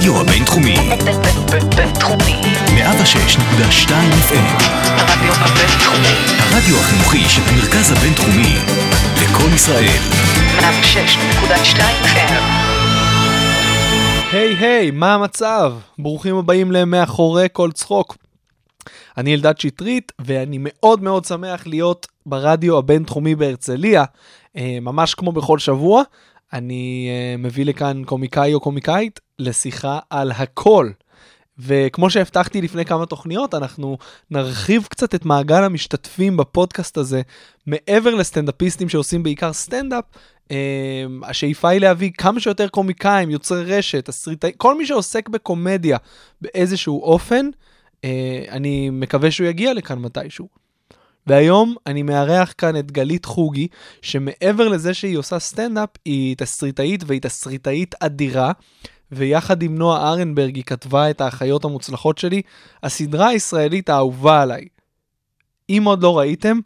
הרדיו הבינתחומי. בינתחומי. 106.2 FM. הרדיו הבינתחומי. הרדיו החינוכי של המרכז הבינתחומי. לקום ישראל. 106.2 FM. היי היי, מה המצב? ברוכים הבאים ל"מאחורי כל צחוק". אני אלדד שטרית, ואני מאוד מאוד שמח להיות ברדיו הבינתחומי בהרצליה, אה, ממש כמו בכל שבוע. אני אה, מביא לכאן קומיקאי או קומיקאית לשיחה על הכל. וכמו שהבטחתי לפני כמה תוכניות, אנחנו נרחיב קצת את מעגל המשתתפים בפודקאסט הזה, מעבר לסטנדאפיסטים שעושים בעיקר סטנדאפ. אה, השאיפה היא להביא כמה שיותר קומיקאים, יוצרי רשת, תסריטאים, כל מי שעוסק בקומדיה באיזשהו אופן, אה, אני מקווה שהוא יגיע לכאן מתישהו. והיום אני מארח כאן את גלית חוגי, שמעבר לזה שהיא עושה סטנדאפ, היא תסריטאית והיא תסריטאית אדירה, ויחד עם נועה ארנברג היא כתבה את האחיות המוצלחות שלי, הסדרה הישראלית האהובה עליי. אם עוד לא ראיתם,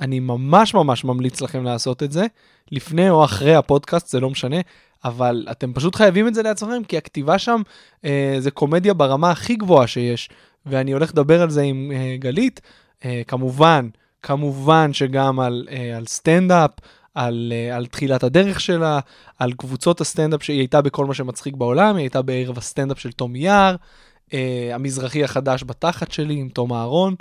אני ממש ממש ממליץ לכם לעשות את זה, לפני או אחרי הפודקאסט, זה לא משנה, אבל אתם פשוט חייבים את זה לעצמכם, כי הכתיבה שם אה, זה קומדיה ברמה הכי גבוהה שיש, ואני הולך לדבר על זה עם אה, גלית, אה, כמובן, כמובן שגם על, אה, על סטנדאפ, על, אה, על תחילת הדרך שלה, על קבוצות הסטנדאפ שהיא הייתה בכל מה שמצחיק בעולם, היא הייתה בערב הסטנדאפ של תום יער, אה, המזרחי החדש בתחת שלי עם תום אהרון,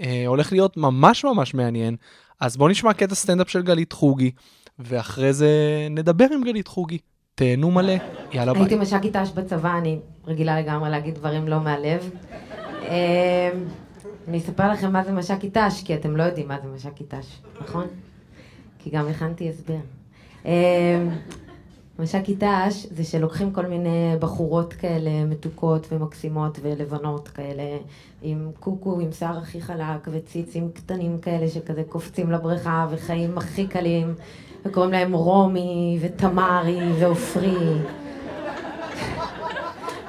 אה, הולך להיות ממש ממש מעניין. אז בואו נשמע קטע סטנדאפ של גלית חוגי, ואחרי זה נדבר עם גלית חוגי. תהנו מלא, יאללה ביי. הייתי מש"קית ת"ש בצבא, אני רגילה לגמרי להגיד דברים לא מהלב. אני אספר לכם מה זה מש"קית ת"ש, כי אתם לא יודעים מה זה מש"קית ת"ש, נכון? כי גם הכנתי הסבר. אה, מש"קית ת"ש זה שלוקחים כל מיני בחורות כאלה מתוקות ומקסימות ולבנות כאלה, עם קוקו, עם שיער הכי חלק וציצים קטנים כאלה שכזה קופצים לבריכה וחיים הכי קלים, וקוראים להם רומי ותמרי ועופרי.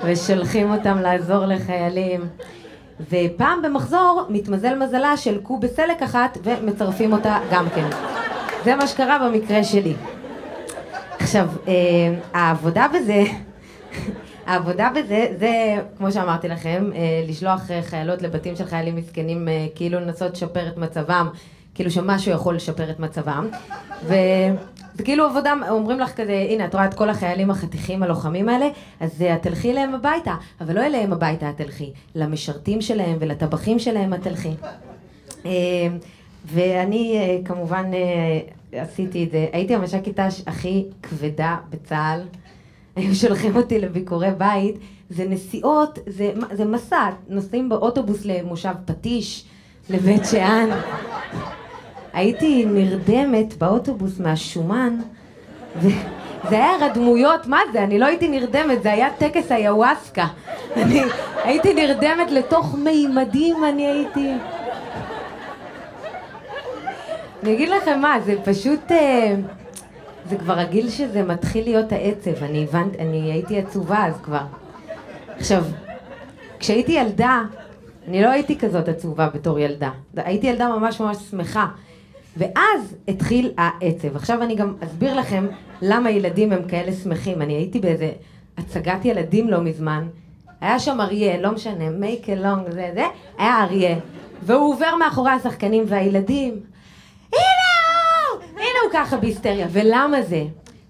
ושולחים אותם לעזור לחיילים. ופעם במחזור מתמזל מזלה של קו בסלק אחת ומצרפים אותה גם כן. זה מה שקרה במקרה שלי. עכשיו, אה, העבודה בזה, העבודה בזה, זה, כמו שאמרתי לכם, אה, לשלוח אה, חיילות לבתים של חיילים מסכנים, כאילו לנסות לשפר את מצבם, כאילו שמשהו יכול לשפר את מצבם. וזה כאילו עבודה, אומרים לך כזה, הנה, את רואה את כל החיילים החתיכים הלוחמים האלה, אז אה, את תלכי אליהם הביתה, אבל לא אליהם הביתה את תלכי, למשרתים שלהם ולטבחים שלהם את תלכי. אה, ואני אה, כמובן אה, עשיתי את זה, הייתי המש"קית ת"ש הכי כבדה בצה"ל, היו שולחים אותי לביקורי בית, זה נסיעות, זה, זה מסע, נוסעים באוטובוס למושב פטיש, לבית שאן. הייתי נרדמת באוטובוס מהשומן, וזה היה רדמויות, מה זה? אני לא הייתי נרדמת, זה היה טקס היוואסקה. אני הייתי נרדמת לתוך מימדים, אני הייתי... אני אגיד לכם מה, זה פשוט... אה, זה כבר הגיל שזה מתחיל להיות העצב, אני הבנתי, אני הייתי עצובה אז כבר. עכשיו, כשהייתי ילדה, אני לא הייתי כזאת עצובה בתור ילדה. הייתי ילדה ממש ממש שמחה. ואז התחיל העצב. עכשיו אני גם אסביר לכם למה ילדים הם כאלה שמחים. אני הייתי באיזה הצגת ילדים לא מזמן, היה שם אריה, לא משנה, make a long זה זה, היה אריה. והוא עובר מאחורי השחקנים והילדים, הנה הוא! הנה הוא ככה בהיסטריה. ולמה זה?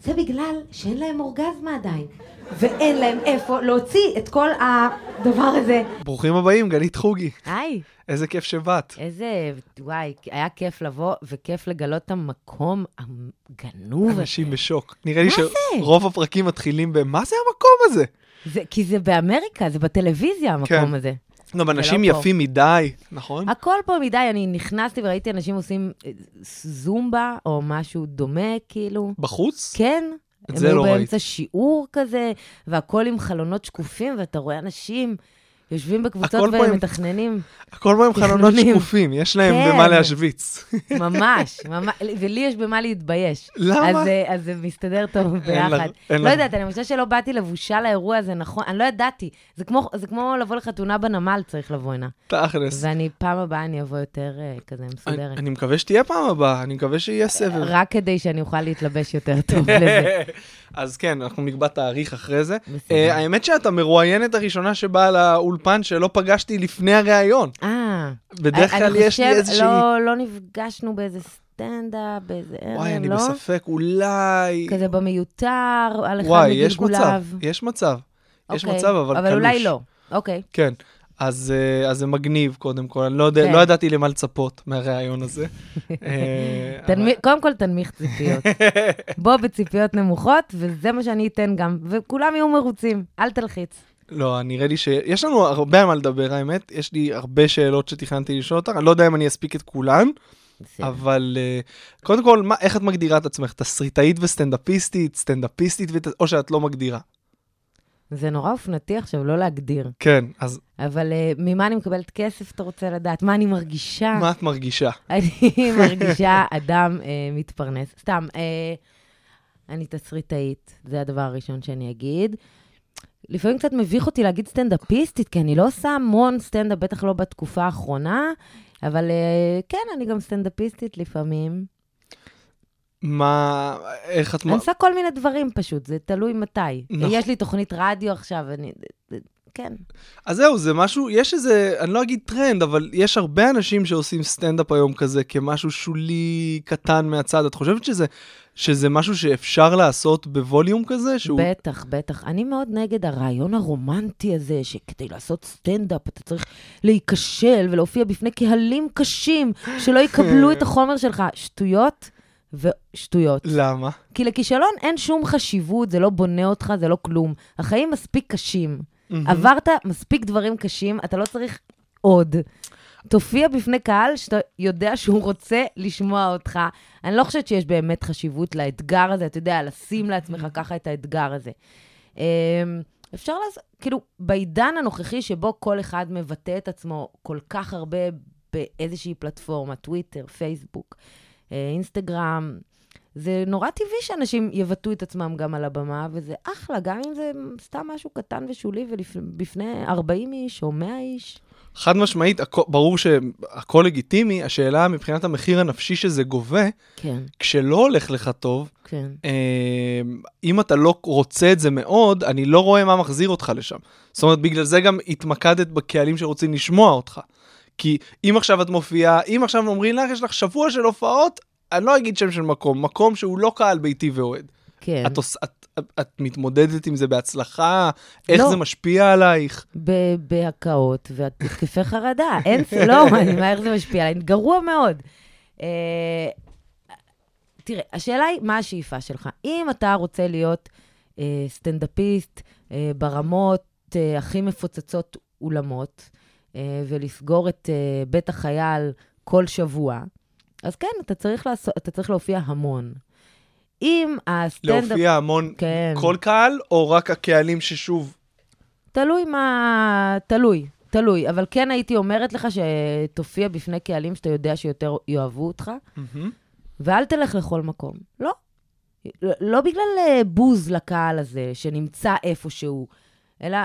זה בגלל שאין להם אורגזמה עדיין. ואין להם איפה להוציא את כל הדבר הזה. ברוכים הבאים, גלית חוגי. היי, איזה כיף שבאת. איזה, וואי, היה כיף לבוא וכיף לגלות את המקום הגנוב. הזה. אנשים בשוק. נראה לי? שרוב הפרקים מתחילים במה זה המקום הזה? זה, כי זה באמריקה, זה בטלוויזיה המקום כן. הזה. גם אנשים לא פה. יפים מדי, נכון? הכל פה מדי, אני נכנסתי וראיתי אנשים עושים אה, זומבה או משהו דומה, כאילו. בחוץ? כן. את זה הם לא היו ראיתי. באמצע שיעור כזה, והכל עם חלונות שקופים, ואתה רואה אנשים יושבים בקבוצות הכל פה הם- ומתכננים. הכל פה עם חלונות. שקופים, יש להם כן. במה להשוויץ. ממש, ממש, ולי יש במה להתבייש. למה? אז, אה, אז זה מסתדר טוב ביחד. אין לא. יודעת, אני חושבת שלא באתי לבושה לאירוע הזה, נכון? אני לא ידעתי. זה כמו, זה כמו לבוא לחתונה בנמל, צריך לבוא הנה. תכלס. ואני, פעם הבאה אני אבוא יותר אה, כזה אני מסודרת. אני מקווה שתהיה פעם הבאה, אני מקווה שיהיה סבב. רק כדי שאני אוכל להתלבש יותר טוב לזה. אז כן, אנחנו נקבע תאריך אחרי זה. אה, האמת שאת המרואיינת הראשונה שבאה לאולפן שלא פגשתי לפני הראיון. אה, בדרך אני כלל יש לי חושב, איזושהי... לא, לא נפגשנו באיזה סטנדאפ, באיזה ערב, וואי, אני לא? בספק, אולי... כזה במיותר, על אחד וואי, יש מצב. יש מצב. יש אוקיי, מצב, אבל קלוש. אבל אולי לא. אוקיי. כן. אז, אה, אז זה מגניב, קודם כל. אני לא, יודע, כן. לא ידעתי למה לצפות מהראיון הזה. אה, תנמי- קודם כל, תנמיך ציפיות. בוא בציפיות נמוכות, וזה מה שאני אתן גם. וכולם יהיו מרוצים, אל תלחיץ. לא, נראה לי שיש לנו הרבה מה לדבר, האמת. יש לי הרבה שאלות שתכננתי לשאול אותך. אני לא יודע אם אני אספיק את כולן. אבל אה, קודם כל, מה, איך את מגדירה את עצמך? תסריטאית וסטנדאפיסטית, סטנדאפיסטית, ות... או שאת לא מגדירה? זה נורא אופנתי עכשיו, לא להגדיר. כן, אז אבל אה, ממה אני מקבלת כסף, אתה רוצה לדעת? מה אני מרגישה? מה את מרגישה? אני מרגישה אדם אה, מתפרנס. סתם, אה, אני תסריטאית, זה הדבר הראשון שאני אגיד. לפעמים קצת מביך אותי להגיד סטנדאפיסטית, כי אני לא עושה המון סטנדאפ, בטח לא בתקופה האחרונה, אבל אה, כן, אני גם סטנדאפיסטית לפעמים. מה, איך את... אני עושה כל מיני דברים פשוט, זה תלוי מתי. נכון. יש לי תוכנית רדיו עכשיו, אני... כן. אז זהו, זה משהו, יש איזה, אני לא אגיד טרנד, אבל יש הרבה אנשים שעושים סטנדאפ היום כזה כמשהו שולי קטן מהצד. את חושבת שזה, שזה משהו שאפשר לעשות בווליום כזה? שהוא... בטח, בטח. אני מאוד נגד הרעיון הרומנטי הזה, שכדי לעשות סטנדאפ אתה צריך להיכשל ולהופיע בפני קהלים קשים, שלא יקבלו את החומר שלך. שטויות ושטויות. למה? כי לכישלון אין שום חשיבות, זה לא בונה אותך, זה לא כלום. החיים מספיק קשים. עברת מספיק דברים קשים, אתה לא צריך עוד. תופיע בפני קהל שאתה יודע שהוא רוצה לשמוע אותך. אני לא חושבת שיש באמת חשיבות לאתגר הזה, אתה יודע, לשים לעצמך ככה את האתגר הזה. אמ, אפשר לעשות, כאילו, בעידן הנוכחי שבו כל אחד מבטא את עצמו כל כך הרבה באיזושהי פלטפורמה, טוויטר, פייסבוק, אה, אינסטגרם, זה נורא טבעי שאנשים יבטאו את עצמם גם על הבמה, וזה אחלה, גם אם זה סתם משהו קטן ושולי ובפני 40 איש או 100 איש. חד משמעית, הכ- ברור שהכל לגיטימי, השאלה מבחינת המחיר הנפשי שזה גובה, כן, כשלא הולך לך טוב, כן. אה, אם אתה לא רוצה את זה מאוד, אני לא רואה מה מחזיר אותך לשם. זאת אומרת, בגלל זה גם התמקדת בקהלים שרוצים לשמוע אותך. כי אם עכשיו את מופיעה, אם עכשיו אומרים לך, יש לך שבוע של הופעות, אני לא אגיד שם של מקום, מקום שהוא לא קהל ביתי ואוהד. כן. את, עוש, את, את, את מתמודדת עם זה בהצלחה? איך לא. זה משפיע עלייך? ב- בהקאות והתקפי חרדה. אין, לא, אני, מה, איך זה משפיע עליי? גרוע מאוד. אה, תראה, השאלה היא, מה השאיפה שלך? אם אתה רוצה להיות אה, סטנדאפיסט אה, ברמות אה, הכי מפוצצות אולמות, אה, ולסגור את אה, בית החייל כל שבוע, אז כן, אתה צריך, לעשות, אתה צריך להופיע המון. אם הסטנדאפ... להופיע המון כן. כל קהל, או רק הקהלים ששוב... תלוי מה... תלוי, תלוי. אבל כן הייתי אומרת לך שתופיע בפני קהלים שאתה יודע שיותר יאהבו אותך, ואל תלך לכל מקום. לא. לא בגלל אה, בוז לקהל הזה שנמצא איפשהו, אלא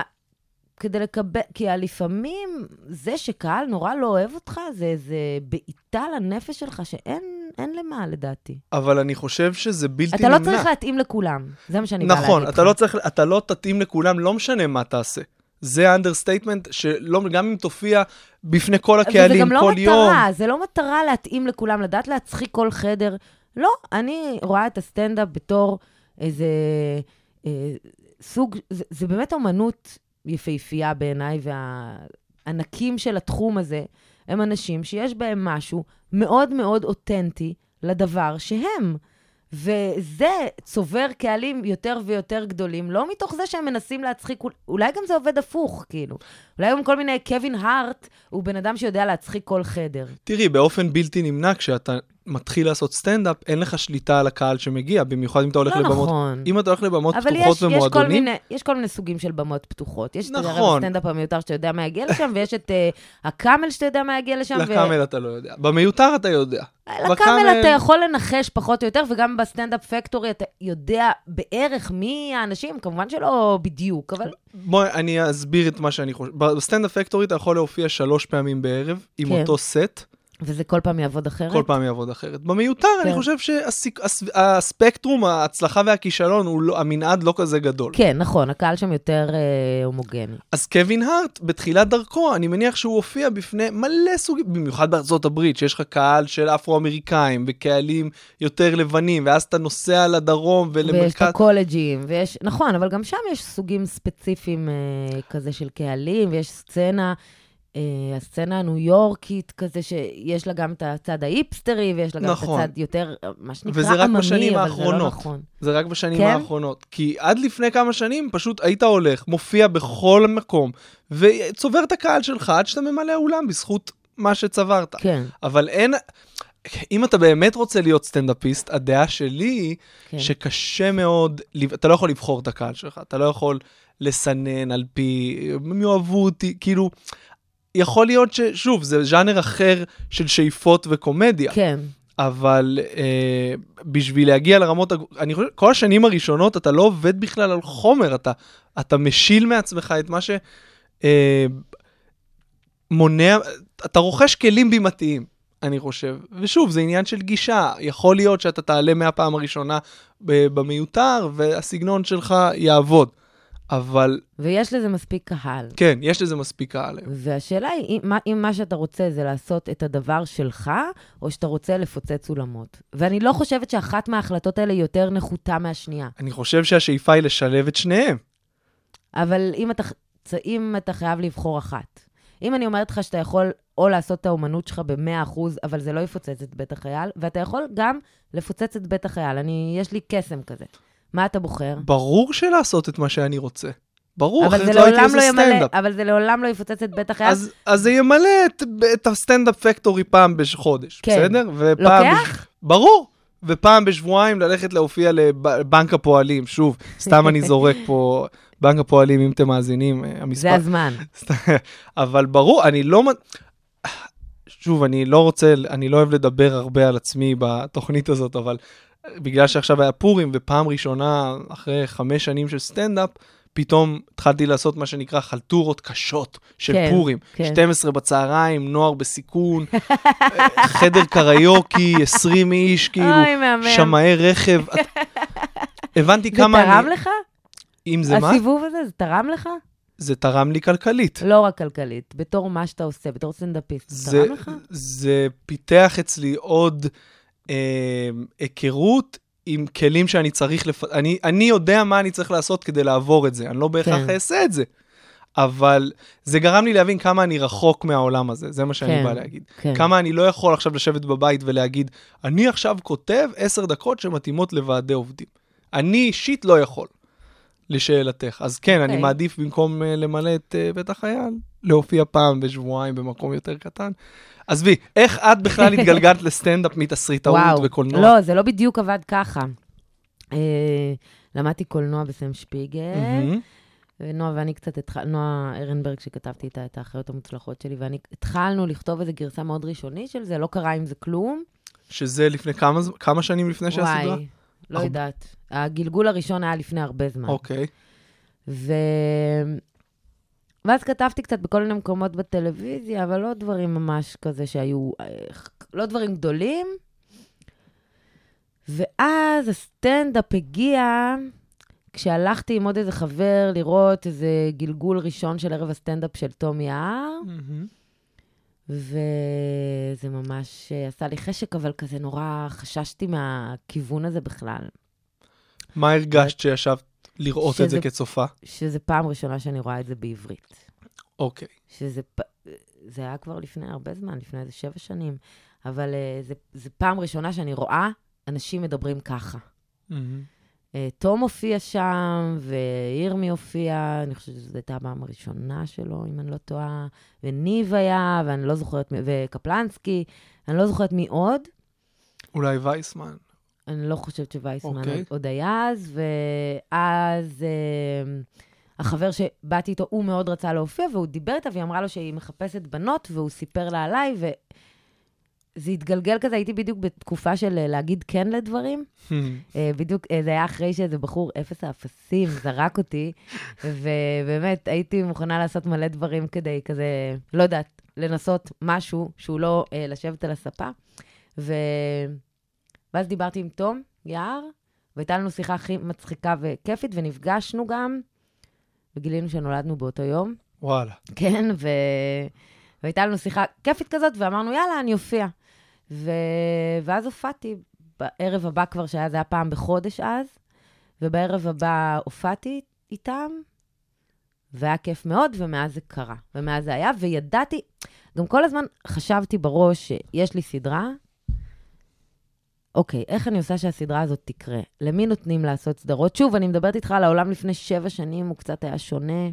כדי לקבל... כי לפעמים זה שקהל נורא לא אוהב אותך, זה איזה בעיטה לנפש שלך שאין אין למה, לדעתי. אבל אני חושב שזה בלתי אתה נמנע. לא צריך להתאים לכולם, זה מה שאני באה להגיד נכון, לך. אתה לא צריך, אתה לא תתאים לכולם, לא משנה מה תעשה. זה ה understatement שלא, גם אם תופיע בפני כל וזה הקהלים גם לא כל מטרה, יום. זה לא מטרה להתאים לכולם, לדעת להצחיק כל חדר. לא, אני רואה את הסטנדאפ בתור איזה אה, סוג, זה, זה באמת אומנות יפהפייה בעיניי, והענקים של התחום הזה הם אנשים שיש בהם משהו מאוד מאוד אותנטי לדבר שהם. וזה צובר קהלים יותר ויותר גדולים, לא מתוך זה שהם מנסים להצחיק, אולי גם זה עובד הפוך, כאילו. אולי גם כל מיני, קווין הארט הוא בן אדם שיודע להצחיק כל חדר. תראי, באופן בלתי נמנע, כשאתה מתחיל לעשות סטנדאפ, אין לך שליטה על הקהל שמגיע, במיוחד אם אתה הולך לא לבמות... נכון. אם אתה הולך לבמות אבל פתוחות יש, יש, ומועדונים, מיני, יש כל מיני סוגים של במות פתוחות. יש את נכון. נכון. הסטנדאפ המיותר שאתה יודע מה יגיע לשם, ויש את אה, הקאמל שאתה יודע מה יגיע לשם. לקאמל אתה לא יודע. במיותר אתה יודע. לקאמל בקאמל- אתה יכול לנחש פחות או יותר, וגם בסטנדאפ פקטורי אתה יודע בערך מי האנשים, כמובן שלא בדיוק, אבל בואי, אני אסביר את מה שאני חושב. בסטנדאפ פקטורי אתה יכול להופיע שלוש פעמים בערב, עם כן. אותו סט, וזה כל פעם יעבוד אחרת. כל פעם יעבוד אחרת. במיותר, אני כן. חושב שהספקטרום, ההצלחה והכישלון, הוא לא- המנעד לא כזה גדול. כן, נכון, הקהל שם יותר אה, הומוגני. אז קווין הארט, בתחילת דרכו, אני מניח שהוא הופיע בפני מלא סוגים, במיוחד בארצות הברית, שיש לך קהל של אפרו-אמריקאים וקהלים יותר לבנים, ואז אתה נוסע לדרום ויש את ולמרכז... הקולג'ים, ויש, נכון, אבל גם שם יש סוגים ספציפיים אה, כזה של קהלים, ויש סצנה, הסצנה הניו יורקית כזה, שיש לה גם את הצד ההיפסטרי, ויש לה גם נכון. את הצד יותר, אה, מה שנקרא עממי, אבל זה לא האחרונות. נכון. זה רק בשנים כן? האחרונות. כי עד לפני כמה שנים פשוט היית הולך, מופיע בכל מקום, וצובר את הקהל שלך עד שאתה ממלא אולם בזכות מה שצברת. כן, אבל אין... אם אתה באמת רוצה להיות סטנדאפיסט, הדעה שלי היא כן. שקשה מאוד, אתה לא יכול לבחור את הקהל שלך, אתה לא יכול לסנן על פי, הם יאהבו אותי, כאילו, יכול להיות ש... שוב, זה ז'אנר אחר של שאיפות וקומדיה, כן. אבל אה, בשביל להגיע לרמות, אני חושב, כל השנים הראשונות אתה לא עובד בכלל על חומר, אתה, אתה משיל מעצמך את מה ש... אה, אתה רוכש כלים בימתיים, אני חושב. ושוב, זה עניין של גישה. יכול להיות שאתה תעלה מהפעם הראשונה במיותר, והסגנון שלך יעבוד. אבל ויש לזה מספיק קהל. כן, יש לזה מספיק קהל. והשאלה היא, אם, אם מה שאתה רוצה זה לעשות את הדבר שלך, או שאתה רוצה לפוצץ אולמות. ואני לא חושבת שאחת מההחלטות האלה יותר נחותה מהשנייה. אני חושב שהשאיפה היא לשלב את שניהם. אבל אם אתה, אם אתה חייב לבחור אחת. אם אני אומרת לך שאתה יכול או לעשות את האומנות שלך ב-100%, אבל זה לא יפוצץ את בית החייל, ואתה יכול גם לפוצץ את בית החייל. אני, יש לי קסם כזה. מה אתה בוחר? ברור שלעשות את מה שאני רוצה. ברור, אחרת לא הייתי עושה לא סטנדאפ. אבל זה לעולם לא יפוצץ את בית החייל. אז, אז זה ימלא את, את הסטנדאפ פקטורי פעם בחודש, כן. בסדר? ופעם לוקח? ברור. ופעם בשבועיים ללכת להופיע לבנק הפועלים, שוב, סתם אני זורק פה, בנק הפועלים, אם אתם מאזינים, אה, המספר... זה הזמן. אבל ברור, אני לא... שוב, אני לא רוצה, אני לא אוהב לדבר הרבה על עצמי בתוכנית הזאת, אבל בגלל שעכשיו היה פורים, ופעם ראשונה, אחרי חמש שנים של סטנדאפ, פתאום התחלתי לעשות מה שנקרא חלטורות קשות של כן, פורים. כן. 12 בצהריים, נוער בסיכון, חדר קריוקי, 20 איש, כאילו. שמאי רכב. את- הבנתי זה כמה תרם אני... לך? אם זה מה? הסיבוב הזה, זה תרם לך? זה תרם לי כלכלית. לא רק כלכלית, בתור מה שאתה עושה, בתור סטנדאפיסט, זה זה, תרם לך? זה פיתח אצלי עוד אה, היכרות עם כלים שאני צריך, לפ... אני, אני יודע מה אני צריך לעשות כדי לעבור את זה, אני לא בהכרח כן. אעשה את זה. אבל זה גרם לי להבין כמה אני רחוק מהעולם הזה, זה מה שאני כן, בא להגיד. כן. כמה אני לא יכול עכשיו לשבת בבית ולהגיד, אני עכשיו כותב עשר דקות שמתאימות לוועדי עובדים. אני אישית לא יכול, לשאלתך. אז כן, אני אוקיי. מעדיף במקום אה, למלא את אה, בית החייל, להופיע פעם בשבועיים במקום יותר קטן. עזבי, איך את בכלל התגלגלת לסטנדאפ מתסריטאות. וקולנוע? לא, זה לא בדיוק עבד ככה. אה, למדתי קולנוע בסם שפיגל. ונועה ואני קצת התחלנו, נועה ארנברג, שכתבתי איתה את האחיות המוצלחות שלי, ואני התחלנו לכתוב איזו גרסה מאוד ראשונית של זה, לא קרה עם זה כלום. שזה לפני כמה, כמה שנים לפני שהסדרה? וואי, לא. יודעת. הגלגול הראשון היה לפני הרבה זמן. אוקיי. ו... ואז כתבתי קצת בכל מיני מקומות בטלוויזיה, אבל לא דברים ממש כזה שהיו, אה, לא דברים גדולים. ואז הסטנדאפ הגיע כשהלכתי עם עוד איזה חבר לראות איזה גלגול ראשון של ערב הסטנדאפ של טומי יער, מהמם. וזה ממש אה, עשה לי חשק, אבל כזה נורא חששתי מהכיוון הזה בכלל. מה הרגשת שישבת לראות את זה שזה- כצופה? שזו פעם ראשונה שאני רואה את זה בעברית. אוקיי. שזה פ- זה היה כבר לפני הרבה זמן, לפני איזה שבע שנים, אבל uh, זה, זה פעם ראשונה שאני רואה אנשים מדברים ככה. מהמם. Uh, תום הופיע שם, וירמי הופיע, אני חושבת שזו הייתה הפעם הראשונה שלו, אם אני לא טועה, וניב היה, ואני לא זוכרת, מי- וקפלנסקי, אני לא זוכרת מי עוד. אולי וייסמן. אני לא חושבת שווייסמן אוקיי. עוד היה אז, ואז אה, החבר שבאתי איתו, הוא מאוד רצה להופיע, והוא דיבר איתה, והיא אמרה לו שהיא מחפשת בנות, והוא סיפר לה עליי, וזה התגלגל כזה, הייתי בדיוק בתקופה של אה, להגיד כן לדברים. אה, בדיוק, אה, זה היה אחרי שאיזה בחור אפס האפסים זרק אותי, ובאמת הייתי מוכנה לעשות מלא דברים כדי כזה, לא יודעת, לנסות משהו שהוא לא אה, לשבת על הספה. ו... ואז דיברתי עם תום יער, והייתה לנו שיחה הכי מצחיקה וכיפית, ונפגשנו גם, וגילינו שנולדנו באותו יום. וואלה. כן, ו... והייתה לנו שיחה כיפית כזאת, ואמרנו, יאללה, אני אופיע. ו... ואז הופעתי בערב הבא כבר, שהיה, זה היה פעם בחודש אז, ובערב הבא הופעתי איתם, והיה כיף מאוד, ומאז זה קרה. ומאז זה היה, וידעתי, גם כל הזמן חשבתי בראש שיש לי סדרה, אוקיי, איך אני עושה שהסדרה הזאת תקרה? למי נותנים לעשות סדרות? שוב, אני מדברת איתך על העולם לפני שבע שנים, הוא קצת היה שונה.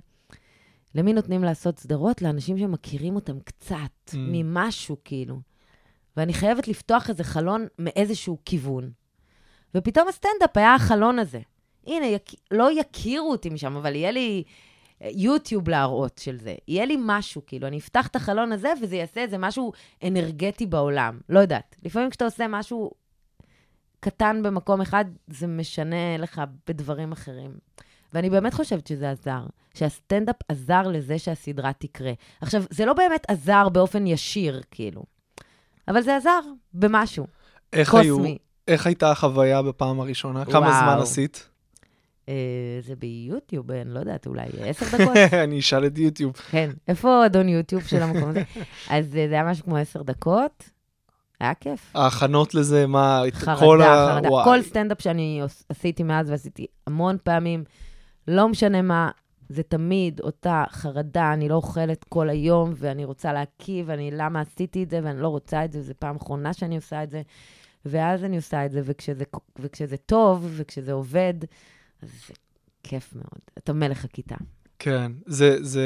למי נותנים לעשות סדרות? לאנשים שמכירים אותם קצת, Mm. ממשהו כאילו. ואני חייבת לפתוח איזה חלון מאיזשהו כיוון. ופתאום הסטנדאפ היה החלון הזה. הנה, יכ... לא יכירו אותי משם, אבל יהיה לי אה, יוטיוב להראות של זה. יהיה לי משהו, כאילו, אני אפתח את החלון הזה וזה יעשה איזה משהו אנרגטי בעולם. לא יודעת. לפעמים כשאתה עושה משהו קטן במקום אחד, זה משנה לך בדברים אחרים. ואני באמת חושבת שזה עזר, שהסטנדאפ עזר לזה שהסדרה תקרה. עכשיו, זה לא באמת עזר באופן ישיר, כאילו, אבל זה עזר במשהו, איך היו, קוסמי. איך הייתה החוויה בפעם הראשונה? כמה וואו. זמן עשית? אה, זה ביוטיוב, אני לא יודעת, אולי עשר דקות? אני אשאל את יוטיוב. כן. איפה אדון יוטיוב של המקום הזה? אז אה, זה היה משהו כמו עשר דקות, היה כיף. ההכנות לזה, מה, כל חרדה, ה... חרדה. וואי. כל סטנדאפ שאני עשיתי מאז, ועשיתי המון פעמים, לא משנה מה, זה תמיד אותה חרדה, אני לא אוכלת כל היום, ואני רוצה להקיא, ואני, למה עשיתי את זה, ואני לא רוצה את זה, זו פעם אחרונה שאני עושה את זה, ואז אני עושה את זה, וכשזה, וכשזה טוב, וכשזה עובד, אז זה כיף מאוד. אתה מלך הכיתה. כן, זה, זה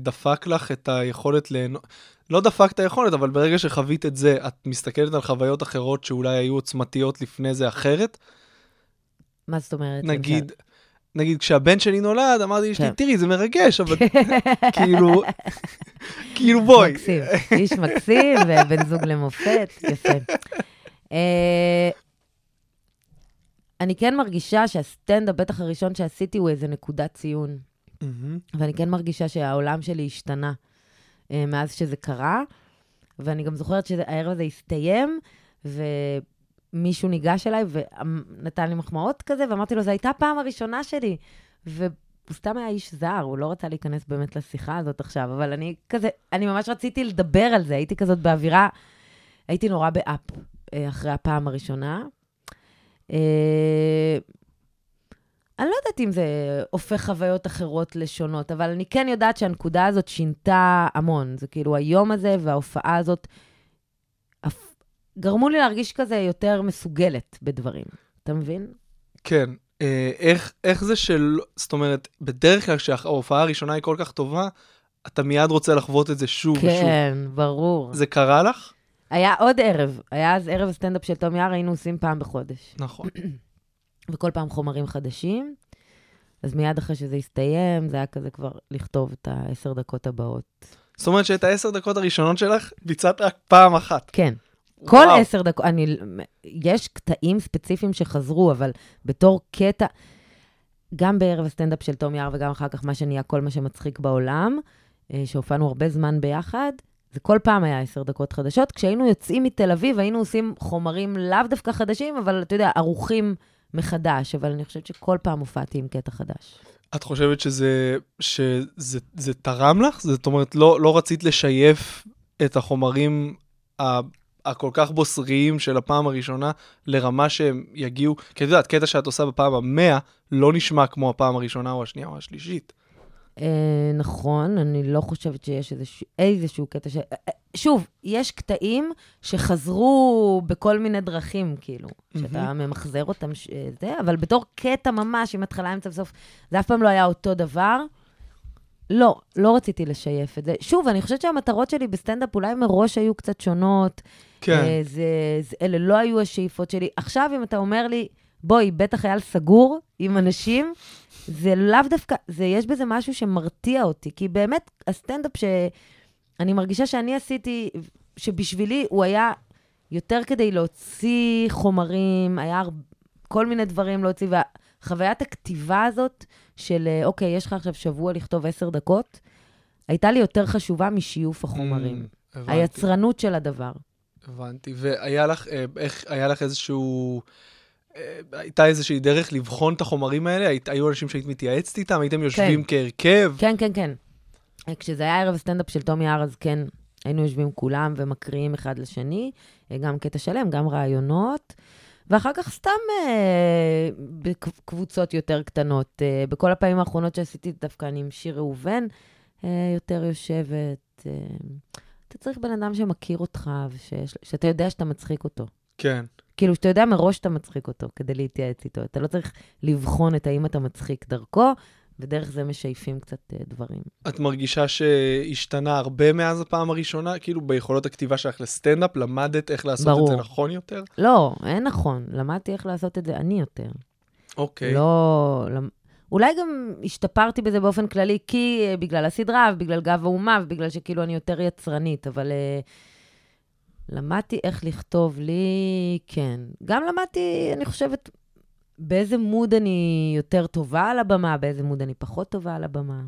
דפק לך את היכולת ליהנות, לא דפק את היכולת, אבל ברגע שחווית את זה, את מסתכלת על חוויות אחרות שאולי היו עוצמתיות לפני זה אחרת? מה זאת אומרת? נגיד, נגיד כשהבן שלי נולד, אמרתי לאשתי, כן. תראי, זה מרגש, אבל כאילו, כאילו בואי. מקסים, איש מקסים ובן זוג למופת, יפה. אה, אני כן מרגישה שהסטנדאפ, בטח הראשון שעשיתי, הוא איזה נקודת ציון. ואני כן מרגישה שהעולם שלי השתנה מאז שזה קרה, ואני גם זוכרת שהערב הזה הסתיים, ומישהו ניגש אליי ונתן לי מחמאות כזה, ואמרתי לו, זו הייתה הפעם הראשונה שלי. והוא סתם היה איש זר, הוא לא רצה להיכנס באמת לשיחה הזאת עכשיו, אבל אני כזה, אני ממש רציתי לדבר על זה, הייתי כזאת באווירה, הייתי נורא באפ אה, אחרי הפעם הראשונה. אני לא יודעת אם זה הופך חוויות אחרות לשונות, אבל אני כן יודעת שהנקודה הזאת שינתה המון. זה כאילו היום הזה וההופעה הזאת גרמו לי להרגיש כזה יותר מסוגלת בדברים. אתה מבין? כן. אה, איך, איך זה של... זאת אומרת, בדרך כלל כשההופעה הראשונה היא כל כך טובה, אתה מיד רוצה לחוות את זה שוב ושוב. כן, ברור. זה קרה לך? היה עוד ערב, היה אז ערב הסטנדאפ של תום יער, היינו עושים פעם בחודש. נכון. וכל פעם חומרים חדשים. אז מיד אחרי שזה הסתיים, זה היה כזה כבר לכתוב את העשר דקות הבאות. זאת אומרת שאת העשר דקות הראשונות שלך ביצעת רק פעם אחת. כן. כל וואו. עשר דקות, אני, יש קטעים ספציפיים שחזרו, אבל בתור קטע, גם בערב הסטנדאפ של תום יער וגם אחר כך מה שנהיה כל מה שמצחיק בעולם, אה, שהופענו הרבה זמן ביחד, זה כל פעם היה עשר דקות חדשות. כשהיינו יוצאים מתל אביב, היינו עושים חומרים לאו דווקא חדשים, אבל אתה יודע, ערוכים מחדש, אבל אני חושבת שכל פעם הופעתי עם קטע חדש. את חושבת שזה, שזה זה תרם לך? זאת אומרת, לא, לא רצית לשייף את החומרים ה, הכל כך בוסריים של הפעם הראשונה לרמה שהם יגיעו, כי את יודעת, קטע שאת עושה בפעם המאה לא נשמע כמו הפעם הראשונה או השנייה או השלישית. אה, נכון, אני לא חושבת שיש איזשהו, איזשהו קטע ש... שוב, יש קטעים שחזרו בכל מיני דרכים, כאילו, שאתה ממחזר אותם, ש... אה, זה, אבל בתור קטע ממש, עם התחלה, אמצע וסוף, זה אף פעם לא היה אותו דבר. לא, לא רציתי לשייף את זה. שוב, אני חושבת שהמטרות שלי בסטנדאפ אולי מראש היו קצת שונות. כן. אה, זה, זה, אלה לא היו השאיפות שלי. עכשיו, אם אתה אומר לי, בואי, בטח חייל סגור עם אנשים, זה לאו דווקא, זה, יש בזה משהו שמרתיע אותי. כי באמת, הסטנדאפ שאני מרגישה שאני עשיתי, שבשבילי הוא היה יותר כדי להוציא חומרים, היה כל מיני דברים להוציא, וחוויית הכתיבה הזאת של, אה, אוקיי, יש לך עכשיו שבוע לכתוב עשר דקות, הייתה לי יותר חשובה משיוף החומרים. Mm, הבנתי. היצרנות של הדבר. הבנתי. והיה לך, אה, איך, היה לך איזשהו... אה, הייתה איזושהי דרך לבחון את החומרים האלה? היית, היו אנשים שהיית מתייעצת איתם? הייתם יושבים כהרכב? כן, כן, כן. כשזה היה ערב סטנדאפ של טומי הר, אז כן, היינו יושבים כולם ומקריאים אחד לשני, אה, גם קטע שלם, גם רעיונות. ואחר כך סתם אה, בקבוצות יותר קטנות. אה, בכל הפעמים האחרונות שעשיתי, דווקא אני עם שיר ראובן אה, יותר יושבת. אה, אתה צריך בן אדם שמכיר אותך, ושיש, שאתה יודע שאתה מצחיק אותו. כן. כאילו, שאתה יודע מראש שאתה מצחיק אותו כדי להתייעץ איתו. אתה לא צריך לבחון את האם אתה מצחיק דרכו, ודרך זה משייפים קצת אה, דברים. את מרגישה שהשתנה הרבה מאז הפעם הראשונה? כאילו, ביכולות הכתיבה שלך לסטנדאפ, למדת איך לעשות ברור. את זה נכון יותר? לא, אין נכון. למדתי איך לעשות את זה אני יותר. אוקיי. לא... אולי גם השתפרתי בזה באופן כללי, כי uh, בגלל הסדרה, ובגלל גב האומה, ובגלל שכאילו אני יותר יצרנית, אבל uh, למדתי איך לכתוב לי, כן. גם למדתי, אני חושבת, באיזה מוד אני יותר טובה על הבמה, באיזה מוד אני פחות טובה על הבמה.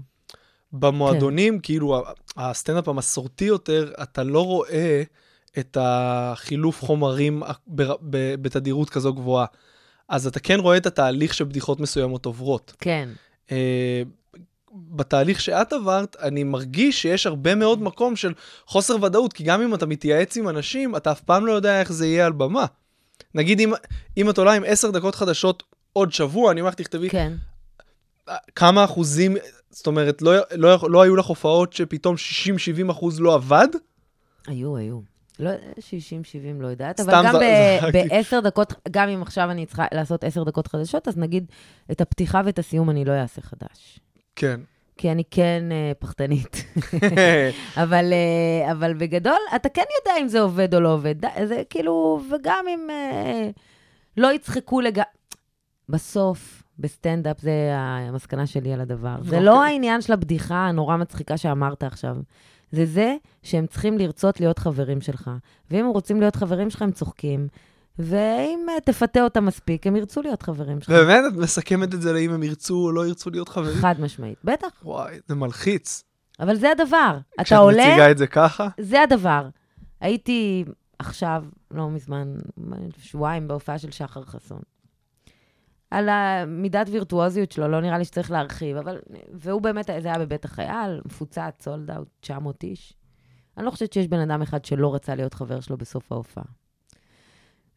במועדונים, כאילו, ה- הסטנדאפ המסורתי יותר, אתה לא רואה את החילוף חומרים בתדירות כזו גבוהה. אז אתה כן רואה את התהליך שבדיחות מסוימות עוברות. כן. אה, בתהליך שאת עברת, אני מרגיש שיש הרבה מאוד מקום של חוסר ודאות, כי גם אם אתה מתייעץ עם אנשים, אתה אף פעם לא יודע איך זה יהיה על במה. נגיד, אם, אם את עולה עם עשר דקות חדשות עוד שבוע, אני אומר לך, תכתבי כן. כמה אחוזים, זאת אומרת, לא, לא, לא היו לך הופעות שפתאום 60-70 אחוז לא עבד? היו, היו. לא, 60, 70, לא יודעת, אבל גם. בעשר דקות, גם אם עכשיו אני צריכה לעשות עשר דקות חדשות, אז נגיד, את הפתיחה ואת הסיום אני לא אעשה חדש. כן. כי אני כן אה, פחדנית. אבל, אה, אבל בגדול, אתה כן יודע אם זה עובד או לא עובד. זה כאילו, וגם אם אה, לא יצחקו לג... בסוף, בסטנדאפ, זה המסקנה שלי על הדבר. זה לא אוקיי. העניין של הבדיחה הנורא מצחיקה שאמרת עכשיו. זה זה שהם צריכים לרצות להיות חברים שלך. ואם הם רוצים להיות חברים שלך, הם צוחקים. ואם אה, תפתה אותם מספיק, הם ירצו להיות חברים שלך. באמת, את מסכמת את זה לאם הם ירצו או לא ירצו להיות חברים? חד משמעית. בטח, וואי, זה מלחיץ. אבל זה הדבר. אתה כשאת עולה... מציגה את זה ככה? זה הדבר. הייתי עכשיו, לא מזמן, שבועיים בהופעה של שחר חסון. על המידת וירטואוזיות שלו, לא נראה לי שצריך להרחיב, אבל... והוא באמת, זה היה בבית החייל, מפוצץ, סולד אאוט, 900 איש. אני לא חושבת שיש בן אדם אחד שלא רצה להיות חבר שלו בסוף ההופעה.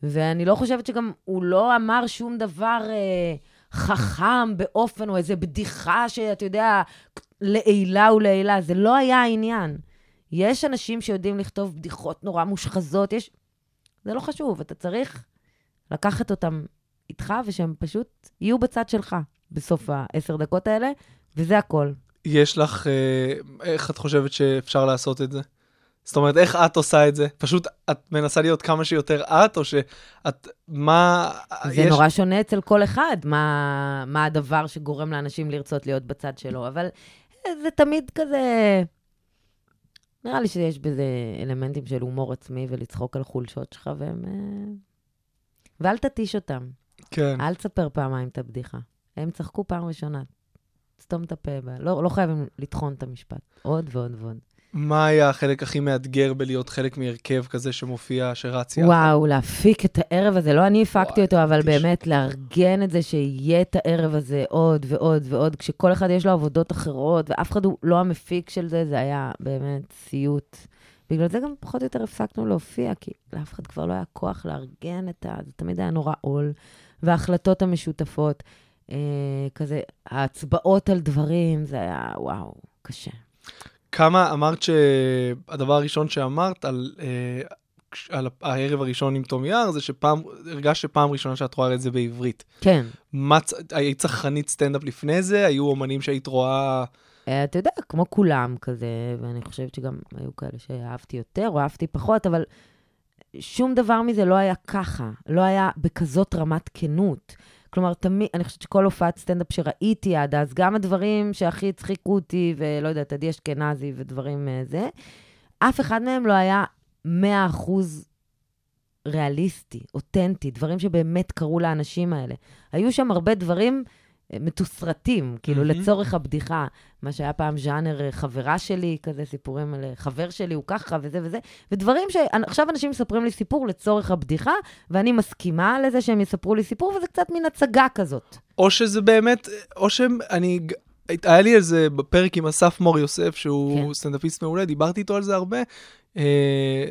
ואני לא חושבת שגם הוא לא אמר שום דבר אה, חכם באופן, או איזה בדיחה שאתה יודע, לעילה ולעילה. זה לא היה העניין. יש אנשים שיודעים לכתוב בדיחות נורא מושחזות, יש... זה לא חשוב, אתה צריך לקחת אותם איתך, ושהם פשוט יהיו בצד שלך בסוף העשר דקות האלה, וזה הכל. יש לך, אה, איך את חושבת שאפשר לעשות את זה? זאת אומרת, איך את עושה את זה? פשוט את מנסה להיות כמה שיותר את, או שאת, מה... זה נורא שונה אצל כל אחד, מה, מה הדבר שגורם לאנשים לרצות להיות בצד שלו, אבל אה, זה תמיד כזה... נראה לי שיש בזה אלמנטים של הומור עצמי ולצחוק על חולשות שלך, והם... אה, ואל תתיש אותם. כן. אל תספר פעמיים את הבדיחה. הם צחקו פעם ראשונה. סתום את הפה. לא, לא חייבים לטחון את המשפט. עוד ועוד ועוד. מה היה החלק הכי מאתגר בלהיות חלק מהרכב כזה שמופיע, שרץ יחד? וואו, להפיק את הערב הזה, לא אני הפקתי אותו, אבל תש- באמת לארגן את זה, שיהיה את הערב הזה עוד ועוד ועוד, כשכל אחד יש לו עבודות אחרות, ואף אחד הוא לא המפיק של זה, זה היה באמת סיוט. בגלל זה גם פחות או יותר הפסקנו להופיע, כי לאף אחד כבר לא היה כוח לארגן את ה... זה תמיד היה נורא עול. וההחלטות המשותפות, אה, כזה, ההצבעות על דברים, זה היה, וואו, קשה. כמה אמרת שהדבר הראשון שאמרת על, אה, על הערב הראשון עם תום יער, זה שפעם, הרגשת שפעם ראשונה שאת רואה את זה בעברית. כן. מה, היית צרכנית סטנדאפ לפני זה? היו אומנים שהיית רואה אה, אתה יודע, כמו כולם כזה, ואני חושבת שגם היו כאלה שאהבתי יותר או אהבתי פחות, אבל שום דבר מזה לא היה ככה, לא היה בכזאת רמת כנות. כלומר, תמיד, אני חושבת שכל הופעת סטנדאפ שראיתי עד אז, גם הדברים שהכי הצחיקו אותי, ולא יודעת, עדי אשכנזי ודברים אה, זה, אף אחד מהם לא היה 100% ריאליסטי, אותנטי, דברים שבאמת קרו לאנשים האלה. היו שם הרבה דברים מתוסרטים, כאילו, מהמם. לצורך הבדיחה. מה שהיה פעם ז'אנר אה, חברה שלי, כזה סיפורים על אה, חבר שלי, הוא ככה וזה וזה, ודברים שעכשיו אנשים מספרים לי סיפור לצורך הבדיחה, ואני מסכימה לזה שהם יספרו לי סיפור, וזה קצת מין הצגה כזאת. או שזה באמת, או שאני, היה לי על זה בפרק עם אסף מור יוסף, שהוא כן. סטנדאפיסט מעולה, דיברתי איתו על זה הרבה. אה,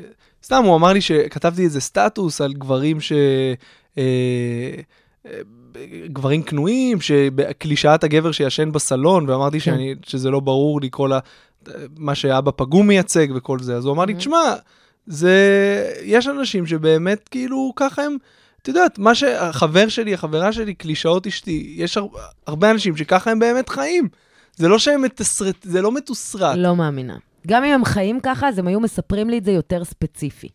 סתם, הוא אמר לי שכתבתי איזה סטטוס על גברים ש... אה, אה, גברים כנועים, שקלישאת הגבר שישן בסלון, ואמרתי שאני, שזה לא ברור לקרוא לה מה שאבא פגום מייצג וכל זה. אז הוא אמר לי. תשמע, זה... יש אנשים שבאמת כאילו ככה הם... את יודעת, מה שהחבר שלי, החברה שלי, קלישאות אשתי, יש הר... הרבה אנשים שככה הם באמת חיים. זה לא שהם מתסרט, זה לא מתוסרט. לא מאמינה. גם אם הם חיים ככה, אז הם היו מספרים לי את זה יותר ספציפי.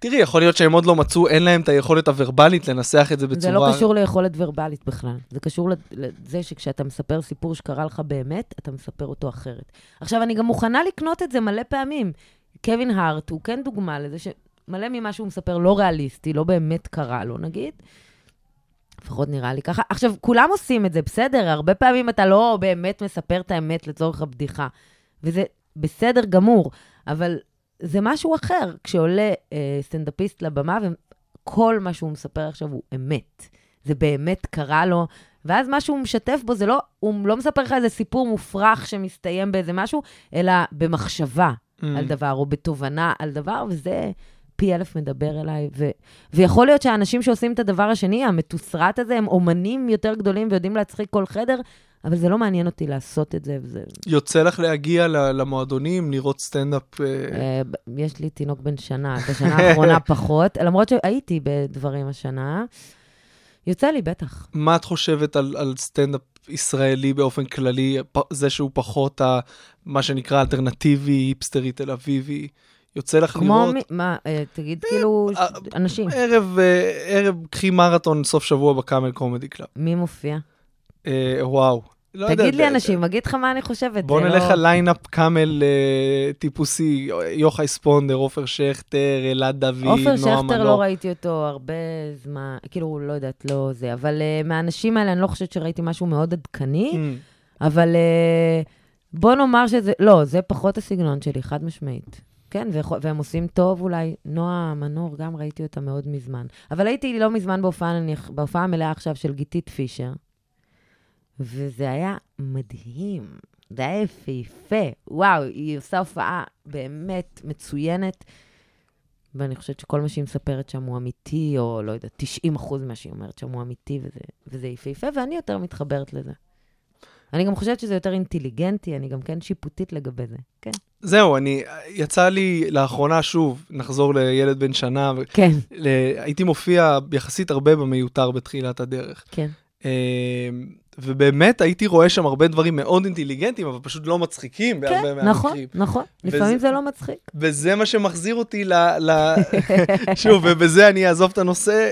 תראי, יכול להיות שהם עוד לא מצאו, אין להם את היכולת הוורבלית לנסח את זה בצורה... זה לא קשור ליכולת ורבלית בכלל. זה קשור לזה שכשאתה מספר סיפור שקרה לך באמת, אתה מספר אותו אחרת. עכשיו, אני גם מוכנה לקנות את זה מלא פעמים. קווין הארט הוא כן דוגמה לזה שמלא ממה שהוא מספר לא ריאליסטי, לא באמת קרה לו, נגיד. לפחות נראה לי ככה. עכשיו, כולם עושים את זה, בסדר? הרבה פעמים אתה לא באמת מספר את האמת לצורך הבדיחה. וזה בסדר גמור, אבל זה משהו אחר כשעולה אה, סטנדאפיסט לבמה וכל מה שהוא מספר עכשיו הוא אמת. זה באמת קרה לו, ואז מה שהוא משתף בו זה לא, הוא לא מספר לך איזה סיפור מופרך שמסתיים באיזה משהו, אלא במחשבה Mm. על דבר, או בתובנה על דבר, וזה פי אלף מדבר אליי. ו... ויכול להיות שהאנשים שעושים את הדבר השני, המתוסרט הזה, הם אומנים יותר גדולים ויודעים להצחיק כל חדר, אבל זה לא מעניין אותי לעשות את זה, וזה... יוצא לך להגיע למועדונים, לראות סטנדאפ... אה, אה, יש לי תינוק בן שנה, בשנה האחרונה פחות, למרות שהייתי בדברים השנה. יוצא לי, בטח. מה את חושבת על, על סטנדאפ ישראלי באופן כללי, זה שהוא פחות ה, מה שנקרא אלטרנטיבי, היפסטרי תל אביבי? יוצא לך כמו לראות? מי, מה, אה, תגיד, כאילו, אה, אנשים, ערב, אה, ערב, קחי מרתון סוף שבוע ב Camel Comedy Club. מי מופיע? אה, וואו. לא יודע, תגיד לי ד- אנשים, אגיד לך מה אני חושבת. בוא נלך לא- על ליינאפ Camel אה, טיפוסי, יוחאי ספונדר, עופר שכטר, אלעד דוד, נועם עופר שכטר מנור. לא ראיתי אותו הרבה זמן, כאילו, לא יודעת, לא זה, אבל אה, מהאנשים האלה אני לא חושבת שראיתי משהו מאוד עדכני, אממ. אבל אה, בוא נאמר שזה, לא, זה פחות הסגנון שלי, חד משמעית. כן, והם עושים טוב אולי. נועה מנור, גם ראיתי אותה מאוד מזמן. אבל הייתי לא מזמן בהופעה, נניח, בהופעה המלאה עכשיו של גיתית פישר, וזה היה מדהים. זה היה יפהפה. וואו, היא עושה הופעה באמת מצוינת, ואני חושבת שכל מה שהיא מספרת שם הוא אמיתי, או לא יודעת, 90 אחוז ממה שהיא אומרת שם הוא אמיתי, וזה, וזה יפהפה, ואני יותר מתחברת לזה. אני גם חושבת שזה יותר אינטליגנטי, אני גם כן שיפוטית לגבי זה. כן. זהו, אני, יצא לי לאחרונה, שוב, נחזור לילד בן שנה, ו- כן, ל- הייתי מופיע יחסית הרבה במיותר בתחילת הדרך. כן. אה, ובאמת הייתי רואה שם הרבה דברים מאוד אינטליגנטיים, אבל פשוט לא מצחיקים בהרבה כן, נכון, מהמקרים. נכון. וזה- לפעמים זה לא מצחיק. וזה מה שמחזיר אותי ל... ל... שוב, ובזה אני אעזוב את הנושא,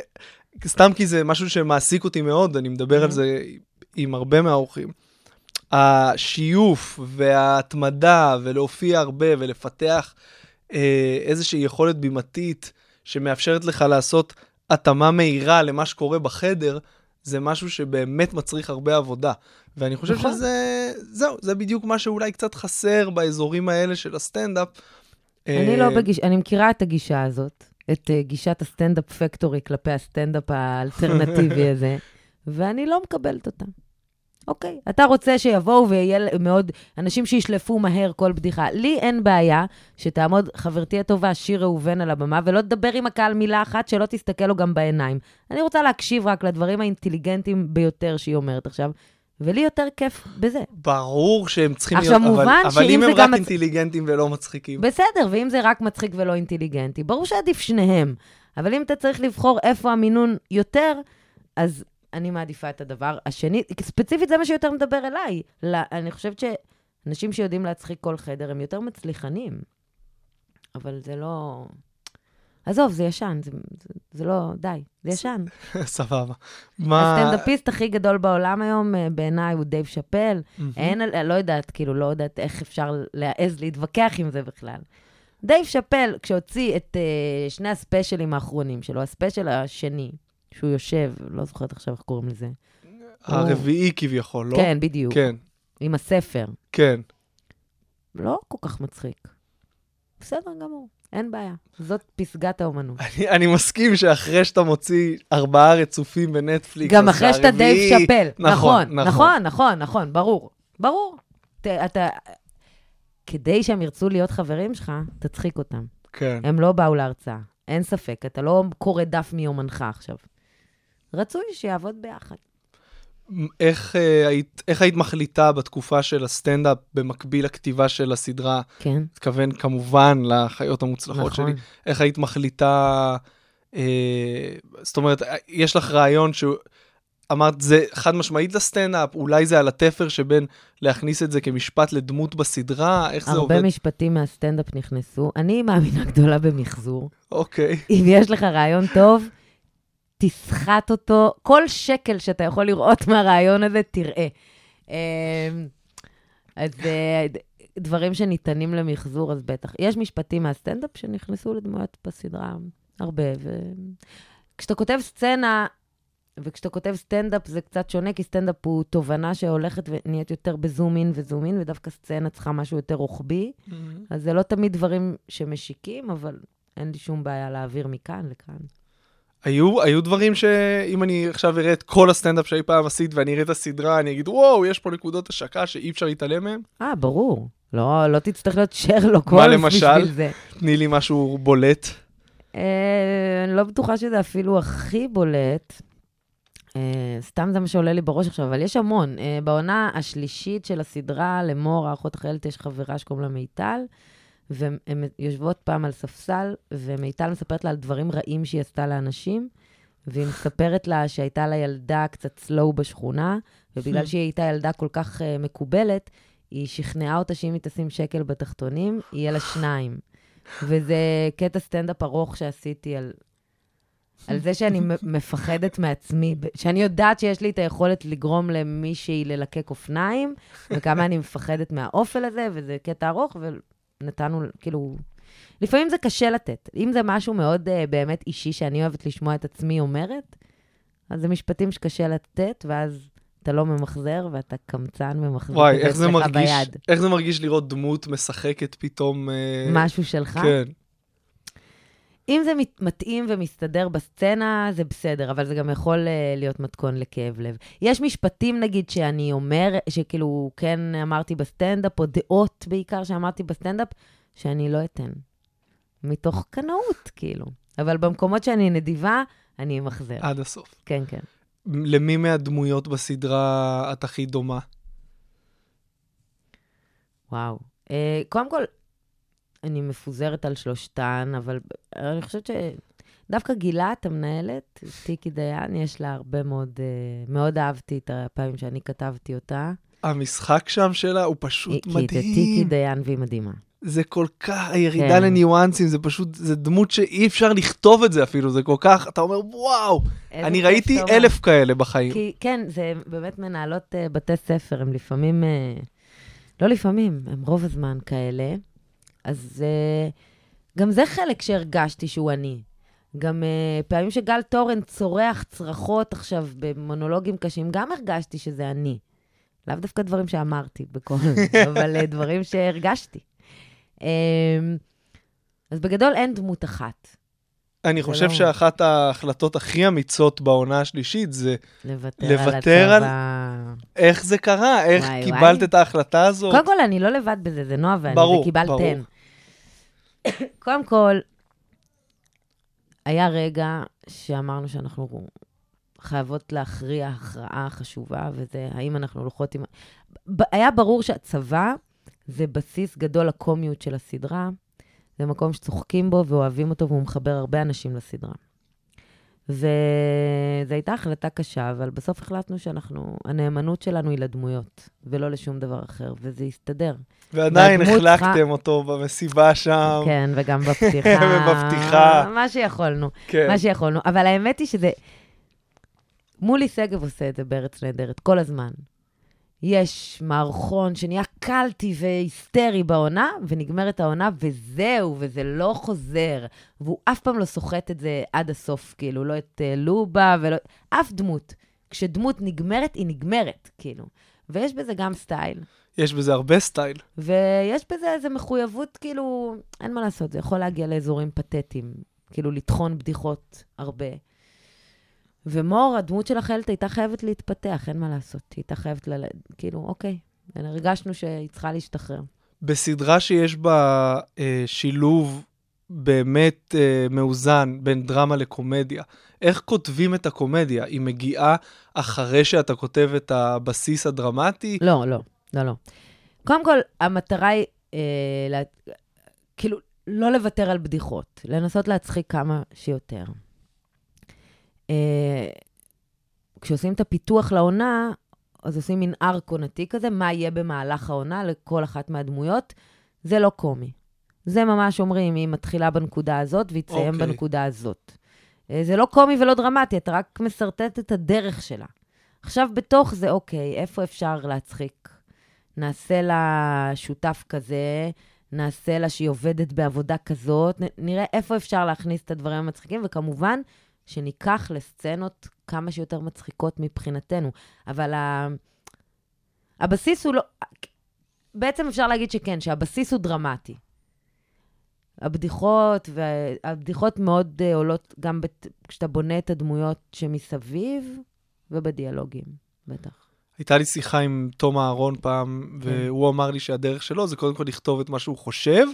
סתם כי זה משהו שמעסיק אותי מאוד, אני מדבר על זה עם הרבה מהאורחים. השיוף וההתמדה ולהופיע הרבה ולפתח אה, איזושהי יכולת בימתית שמאפשרת לך לעשות התאמה מהירה למה שקורה בחדר, זה משהו שבאמת מצריך הרבה עבודה. ואני חושב נכון. שזה, זהו, זה בדיוק מה שאולי קצת חסר באזורים האלה של הסטנדאפ. אני אה, לא בגישה, אני מכירה את הגישה הזאת, את אה, גישת ה Stand Up Factory כלפי הסטנדאפ האלטרנטיבי הזה, ואני לא מקבלת אותה. אוקיי, אתה רוצה שיבואו ויהיה מאוד, אנשים שישלפו מהר כל בדיחה. לי אין בעיה שתעמוד חברתי הטובה, שיר ראובן על הבמה, ולא תדבר עם הקהל מילה אחת, שלא תסתכל לו גם בעיניים. אני רוצה להקשיב רק לדברים האינטליגנטיים ביותר שהיא אומרת עכשיו, ולי יותר כיף בזה. ברור שהם צריכים עכשיו, להיות, אבל, מובן אבל שאם אם הם רק מצ- אינטליגנטים ולא מצחיקים. בסדר, ואם זה רק מצחיק ולא אינטליגנטי, ברור שעדיף שניהם. אבל אם אתה צריך לבחור איפה המינון יותר, אז אני מעדיפה את הדבר השני. ספציפית זה מה שיותר מדבר אליי. לא, אני חושבת אנשים שיודעים להצחיק כל חדר הם יותר מצליחנים. אבל זה לא... עזוב, זה ישן, זה, זה, זה לא... די, זה ישן. סבבה. מה... הסטנדאפיסט הכי גדול בעולם היום, אה, בעיניי, הוא דייב שאפל. אין, לא יודעת, כאילו, לא יודעת איך אפשר להעז להתווכח עם זה בכלל. דייב שאפל, כשהוציא את אה, שני הספיישלים האחרונים שלו, הספיישל השני, שהוא יושב, לא זוכרת עכשיו איך קוראים לזה. הרביעי כביכול, לא? כן, בדיוק. כן, עם הספר. כן. לא כל כך מצחיק. בסדר גמור, אין בעיה. זאת פסגת האומנות. אני, אני מסכים שאחרי שאתה מוציא ארבעה רצופים בנטפליקס, גם אחרי שאתה הרביעי- דייב שאפל. נכון, נכון, נכון. נכון, נכון, נכון, ברור. ברור. ת, אתה... כדי שהם ירצו להיות חברים שלך, תצחיק אותם. כן. הם לא באו להרצאה, אין ספק. אתה לא קורא דף מיומנך עכשיו. רצוי שיעבוד ביחד. איך, אה, היית, איך היית מחליטה בתקופה של הסטנדאפ במקביל לכתיבה של הסדרה? כן, מתכוון כמובן לחיות המוצלחות נכון. שלי. איך היית מחליטה, אה, זאת אומרת, יש לך רעיון שהוא... אמרת, זה חד משמעית לסטנדאפ, אולי זה על התפר שבין להכניס את זה כמשפט לדמות בסדרה, איך זה הרבה עובד? משפטים מהסטנדאפ נכנסו. אני מאמינה גדולה במחזור. אוקיי. אם יש לך רעיון טוב, תסחט אותו. כל שקל שאתה יכול לראות מהרעיון הזה, תראה. אמ, אז אה, דברים שניתנים למחזור, אז בטח. יש משפטים מהסטנדאפ שנכנסו לדמויות בסדרה, הרבה. וכשאתה כותב סצנה, וכשאתה כותב סטנדאפ זה קצת שונה, כי סטנדאפ הוא תובנה שהולכת ונהיית יותר ב zoom in ו zoom in, ודווקא סצנה צריכה משהו יותר רוחבי. אז זה לא תמיד דברים שמשיקים, אבל אין לי שום בעיה להעביר מכאן לכאן. היו, היו דברים שאם אני עכשיו אראה את כל הסטנדאפ שאי פעם עשית ואני אראה את הסדרה, אני אגיד, וואו, יש פה נקודות השקה שאי אפשר להתעלם מהן? אה, ברור. לא, לא תצטרך להיות שרלוק מה הולמס למשל? בשביל זה. תני לי משהו בולט. אה, אני לא בטוחה שזה אפילו הכי בולט. אה, סתם זה מה שעולה לי בראש עכשיו, אבל יש המון. אה, בעונה השלישית של הסדרה, למור, האחות החיילת, יש חברה שקוראים לה מיטל, והן יושבות פעם על ספסל, ומיטל מספרת לה על דברים רעים שהיא עשתה לאנשים, והיא מספרת לה שהייתה לה ילדה קצת סלואו בשכונה, ובגלל שהיא הייתה ילדה כל כך uh, מקובלת, היא שכנעה אותה שאם היא תשים שקל בתחתונים, יהיה לה שניים. וזה קטע סטנדאפ ארוך שעשיתי על, על זה שאני מפחדת מעצמי, שאני יודעת שיש לי את היכולת לגרום למישהי ללקק אופניים, וכמה אני מפחדת מהאופל הזה, וזה קטע ארוך, ונתנו, כאילו... לפעמים זה קשה לתת. אם זה משהו מאוד uh, באמת אישי שאני אוהבת לשמוע את עצמי אומרת, אז זה משפטים שקשה לתת, ואז אתה לא ממחזר, ואתה קמצן ממחזר וואי, איך זה מרגיש, ביד. איך זה מרגיש לראות דמות משחקת פתאום... אה, משהו שלך? כן. אם זה מת- מתאים ומסתדר בסצנה, זה בסדר, אבל זה גם יכול uh, להיות מתכון לכאב לב. יש משפטים, נגיד, שאני אומר, שכאילו, כן אמרתי בסטנדאפ, או דעות בעיקר שאמרתי בסטנדאפ, שאני לא אתן. מתוך קנאות, כאילו. אבל במקומות שאני נדיבה, אני אמחזר. עד הסוף. כן, כן. למי מהדמויות בסדרה את הכי דומה? וואו. אה, קודם כל, אני מפוזרת על שלושתן, אבל אני חושבת שדווקא גילת, המנהלת, טיקי דיין, יש לה הרבה מאוד, uh, מאוד אהבתי את הפעמים שאני כתבתי אותה. המשחק שם שלה הוא פשוט כי את טיקי מדהים. דיין והיא מדהימה. זה כל כך, הירידה כן. לניואנסים, זה פשוט, זה דמות שאי אפשר לכתוב את זה אפילו, זה כל כך, אתה אומר, וואו, אני ראיתי אומר. אלף כאלה בחיים. כי, כן, זה באמת מנהלות uh, בתי ספר, הם לפעמים, uh, לא לפעמים, הם רוב הזמן כאלה. אז uh, גם זה חלק שהרגשתי שהוא אני. גם uh, פעמים שגל תורן צורח צרחות עכשיו במונולוגים קשים, גם הרגשתי שזה אני. לאו דווקא דברים שאמרתי בקול, אבל uh, דברים שהרגשתי. Um, אז בגדול אין דמות אחת. אני חושב שאחת ההחלטות הכי אמיצות בעונה השלישית זה לוותר, על לוותר על- הצבא. איך זה קרה, איך וואי, קיבלת וואי. את ההחלטה הזאת. קודם כל, אני לא לבד בזה, זה נועה ואני, ברור, וקיבלתן. ברור. קודם כל, היה רגע שאמרנו שאנחנו חייבות להכריע הכרעה חשובה, וזה האם אנחנו הולכות עם... היה ברור שהצבא זה בסיס גדול לקומיות של הסדרה. זה מקום שצוחקים בו ואוהבים אותו, והוא מחבר הרבה אנשים לסדרה. וזו הייתה החלטה קשה, אבל בסוף החלטנו שאנחנו, הנאמנות שלנו היא לדמויות, ולא לשום דבר אחר, וזה הסתדר. ועדיין החלקתם צריכה- אותו במסיבה שם. כן, וגם בפתיחה. ובפתיחה. מה שיכולנו, כן. מה שיכולנו. אבל האמת היא שזה... מולי שגב עושה את זה בארץ נהדרת, כל הזמן. יש מערכון שנהיה קלטי והיסטרי בעונה, ונגמרת העונה, וזהו, וזה לא חוזר. והוא אף פעם לא סוחט את זה עד הסוף, כאילו, לא את uh, לובה ולא... אף דמות. כשדמות נגמרת, היא נגמרת, כאילו. ויש בזה גם סטייל. יש בזה הרבה סטייל. ויש בזה איזו מחויבות, כאילו, אין מה לעשות, זה יכול להגיע לאזורים פתטיים, כאילו, לטחון בדיחות הרבה. ומור, הדמות של החיילת הייתה חייבת להתפתח, אין מה לעשות. היא הייתה חייבת, ל... כאילו, אוקיי, הרגשנו שהיא צריכה להשתחרר. בסדרה שיש בה אה, שילוב באמת אה, מאוזן בין דרמה לקומדיה, איך כותבים את הקומדיה? היא מגיעה אחרי שאתה כותב את הבסיס הדרמטי? לא, לא, לא, לא. קודם כל, המטרה היא, אה, לה... כאילו, לא לוותר על בדיחות, לנסות להצחיק כמה שיותר. אה, כשעושים את הפיתוח לעונה, אז עושים מין ארק עונתי כזה, מה יהיה במהלך העונה לכל אחת מהדמויות. זה לא קומי. זה ממש אומרים, היא מתחילה בנקודה הזאת והיא תסיים אוקיי. בנקודה הזאת. אה, זה לא קומי ולא דרמטי, אתה רק מסרטט את הדרך שלה. עכשיו, בתוך זה, אוקיי, איפה אפשר להצחיק? נעשה לה שותף כזה, נעשה לה שהיא עובדת בעבודה כזאת, נ- נראה איפה אפשר להכניס את הדברים המצחיקים, וכמובן, שניקח לסצנות כמה שיותר מצחיקות מבחינתנו. אבל ה... הבסיס הוא לא... בעצם אפשר להגיד שכן, שהבסיס הוא דרמטי. הבדיחות, והבדיחות מאוד uh, עולות גם בת... כשאתה בונה את הדמויות שמסביב, ובדיאלוגים, בטח. הייתה לי שיחה עם תום אהרון פעם, והוא אמר לי שהדרך שלו זה קודם כל לכתוב את מה שהוא חושב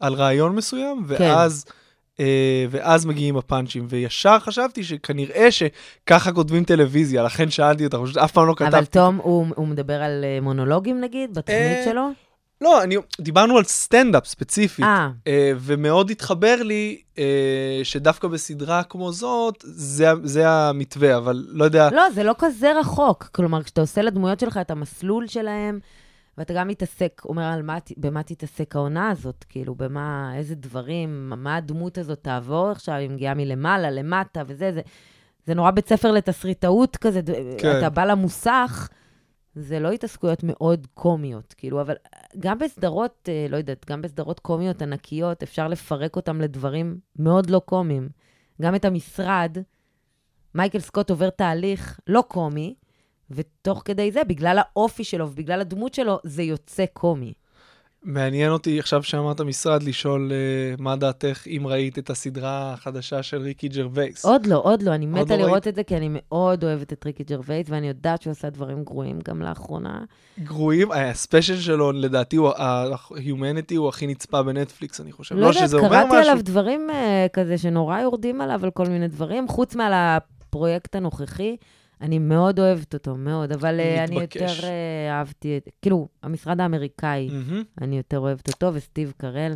על רעיון מסוים, ואז, אה, ואז מגיעים הפאנצ'ים. וישר חשבתי שכנראה שככה כותבים טלוויזיה, לכן שאלתי אותך, פשוט אף פעם לא כתבתי. אבל תום, הוא, הוא מדבר על אה, מונולוגים נגיד, בתוכנית אה, שלו? לא, אני, דיברנו על סטנדאפ ספציפית. אה, אה, ומאוד התחבר לי אה, שדווקא בסדרה כמו זאת, זה, זה המתווה, אבל לא יודע, לא, זה לא כזה רחוק. כלומר, כשאתה עושה לדמויות שלך את המסלול שלהם, ואתה גם מתעסק, אומר, על מה, במה תתעסק העונה הזאת, כאילו, במה, איזה דברים, מה הדמות הזאת תעבור עכשיו, היא מגיעה מלמעלה, למטה וזה, זה, זה נורא בית ספר לתסריטאות כזה, כן. אתה בא למוסך, זה לא התעסקויות מאוד קומיות, כאילו, אבל גם בסדרות, אה, לא יודעת, גם בסדרות קומיות ענקיות, אפשר לפרק אותם לדברים מאוד לא קומיים. גם את המשרד, מייקל סקוט עובר תהליך לא קומי, ותוך כדי זה, בגלל האופי שלו ובגלל הדמות שלו, זה יוצא קומי. מעניין אותי עכשיו שאמרת משרד לשאול אה, מה דעתך אם ראית את הסדרה החדשה של ריקי ג'רווייס. עוד לא, עוד לא, אני עוד מתה לא לראות ראית? את זה, כי אני מאוד אוהבת את ריקי ג'רווייס, ואני יודעת שהוא עשה דברים גרועים גם לאחרונה. גרועים, הספיישל שלו לדעתי ה-Humanity הוא הכי נצפה בנטפליקס, אני חושב. לא יודעת, שזה אומר קראתי. עליו דברים אה, כזה שנורא יורדים עליו, על כל מיני דברים, חוץ מעל הפרויקט הנוכחי. אני מאוד אוהבת אותו, מאוד, אבל אה, אני מתבקש. יותר אה, אהבתי את, כאילו, המשרד האמריקאי, מהמם. אני יותר אוהבת אותו, וסטיב קרל,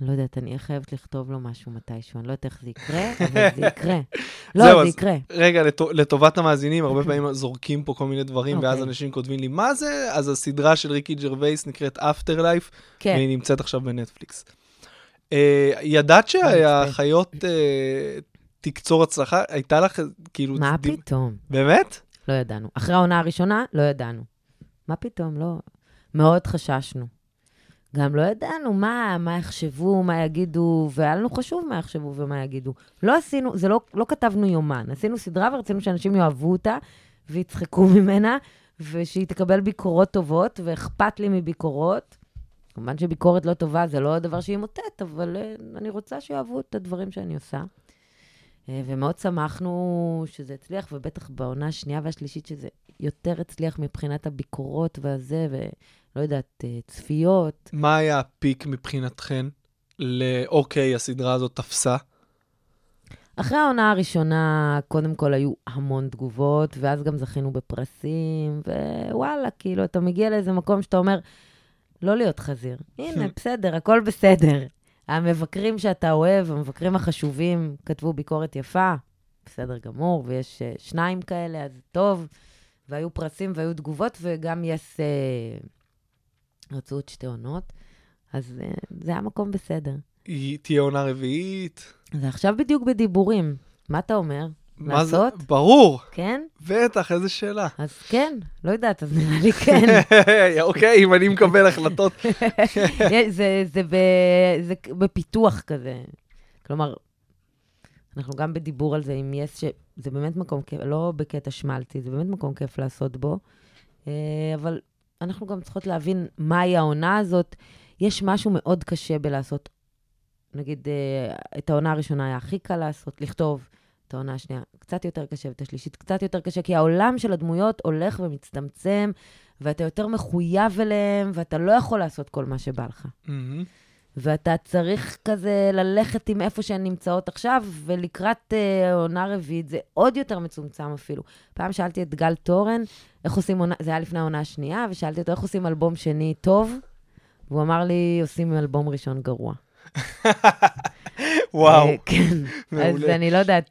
אני לא יודעת, אני אהיה חייבת לכתוב לו משהו מתישהו, אני לא יודעת איך זה יקרה, אבל זה יקרה. לא, זהו, זה אז- יקרה. רגע, לטו- לטובת המאזינים, הרבה פעמים זורקים פה כל מיני דברים, ואז אוקיי. אנשים כותבים לי, מה זה? אז הסדרה של ריקי ג'רווייס נקראת After Life, כן. והיא נמצאת עכשיו בנטפליקס. אה, ידעת שהאחיות אה, תקצור הצלחה? הייתה לך כאילו... מה דיב- פתאום? באמת? לא ידענו. אחרי העונה הראשונה, לא ידענו. מה פתאום? לא. מאוד חששנו. גם לא ידענו מה, מה יחשבו, מה יגידו, והיה לנו חשוב מה יחשבו ומה יגידו. לא עשינו, זה לא, לא כתבנו יומן. עשינו סדרה ורצינו שאנשים יאהבו אותה ויצחקו ממנה, ושהיא תקבל ביקורות טובות, ואכפת לי מביקורות. כמובן שביקורת לא טובה זה לא הדבר שהיא מוטט, אבל אה, אני רוצה שיאהבו את הדברים שאני עושה. אה, ומאוד שמחנו שזה הצליח, ובטח בעונה השנייה והשלישית שזה יותר הצליח מבחינת הביקורות והזה, ולא יודעת, אה, צפיות. מה היה הפיק מבחינתכן לאוקיי, הסדרה הזאת תפסה? אחרי העונה הראשונה, קודם כל היו המון תגובות, ואז גם זכינו בפרסים, ווואלה, כאילו, אתה מגיע לאיזה מקום שאתה אומר, לא להיות חזיר. הנה, בסדר, הכל בסדר. המבקרים שאתה אוהב, המבקרים החשובים, כתבו ביקורת יפה, בסדר גמור, ויש אה, שניים כאלה, אז טוב. והיו פרסים והיו תגובות, וגם יס אה, רצו עוד שתי עונות, אז אה, זה היה מקום בסדר. היא תהיה עונה רביעית. זה עכשיו בדיוק בדיבורים. מה אתה אומר? מה זה? ברור. כן? בטח, איזה שאלה. אז כן, לא יודעת, אז נראה לי כן. אוקיי, אם אני מקבל החלטות. זה, זה, ב, זה בפיתוח כזה. כלומר, אנחנו גם בדיבור על זה עם יס, שזה באמת מקום כיף, לא בקטע שמלתי, זה באמת מקום כיף לעשות בו. אה, אבל אנחנו גם צריכות להבין מהי העונה הזאת. יש משהו מאוד קשה בלעשות, נגיד, אה, את העונה הראשונה היה הכי קל לעשות, לכתוב. את העונה השנייה קצת יותר קשה, ואת השלישית קצת יותר קשה, כי העולם של הדמויות הולך ומצטמצם, ואתה יותר מחויב אליהם, ואתה לא יכול לעשות כל מה שבא לך. מהמם. ואתה צריך כזה ללכת עם איפה שהן נמצאות עכשיו, ולקראת אה, עונה רביעית זה עוד יותר מצומצם אפילו. פעם שאלתי את גל תורן, איך עושים עונה, זה היה לפני העונה השנייה, ושאלתי אותו איך עושים אלבום שני טוב, והוא אמר לי, עושים אלבום ראשון גרוע. וואו. אה, כן. אז. אני לא יודעת,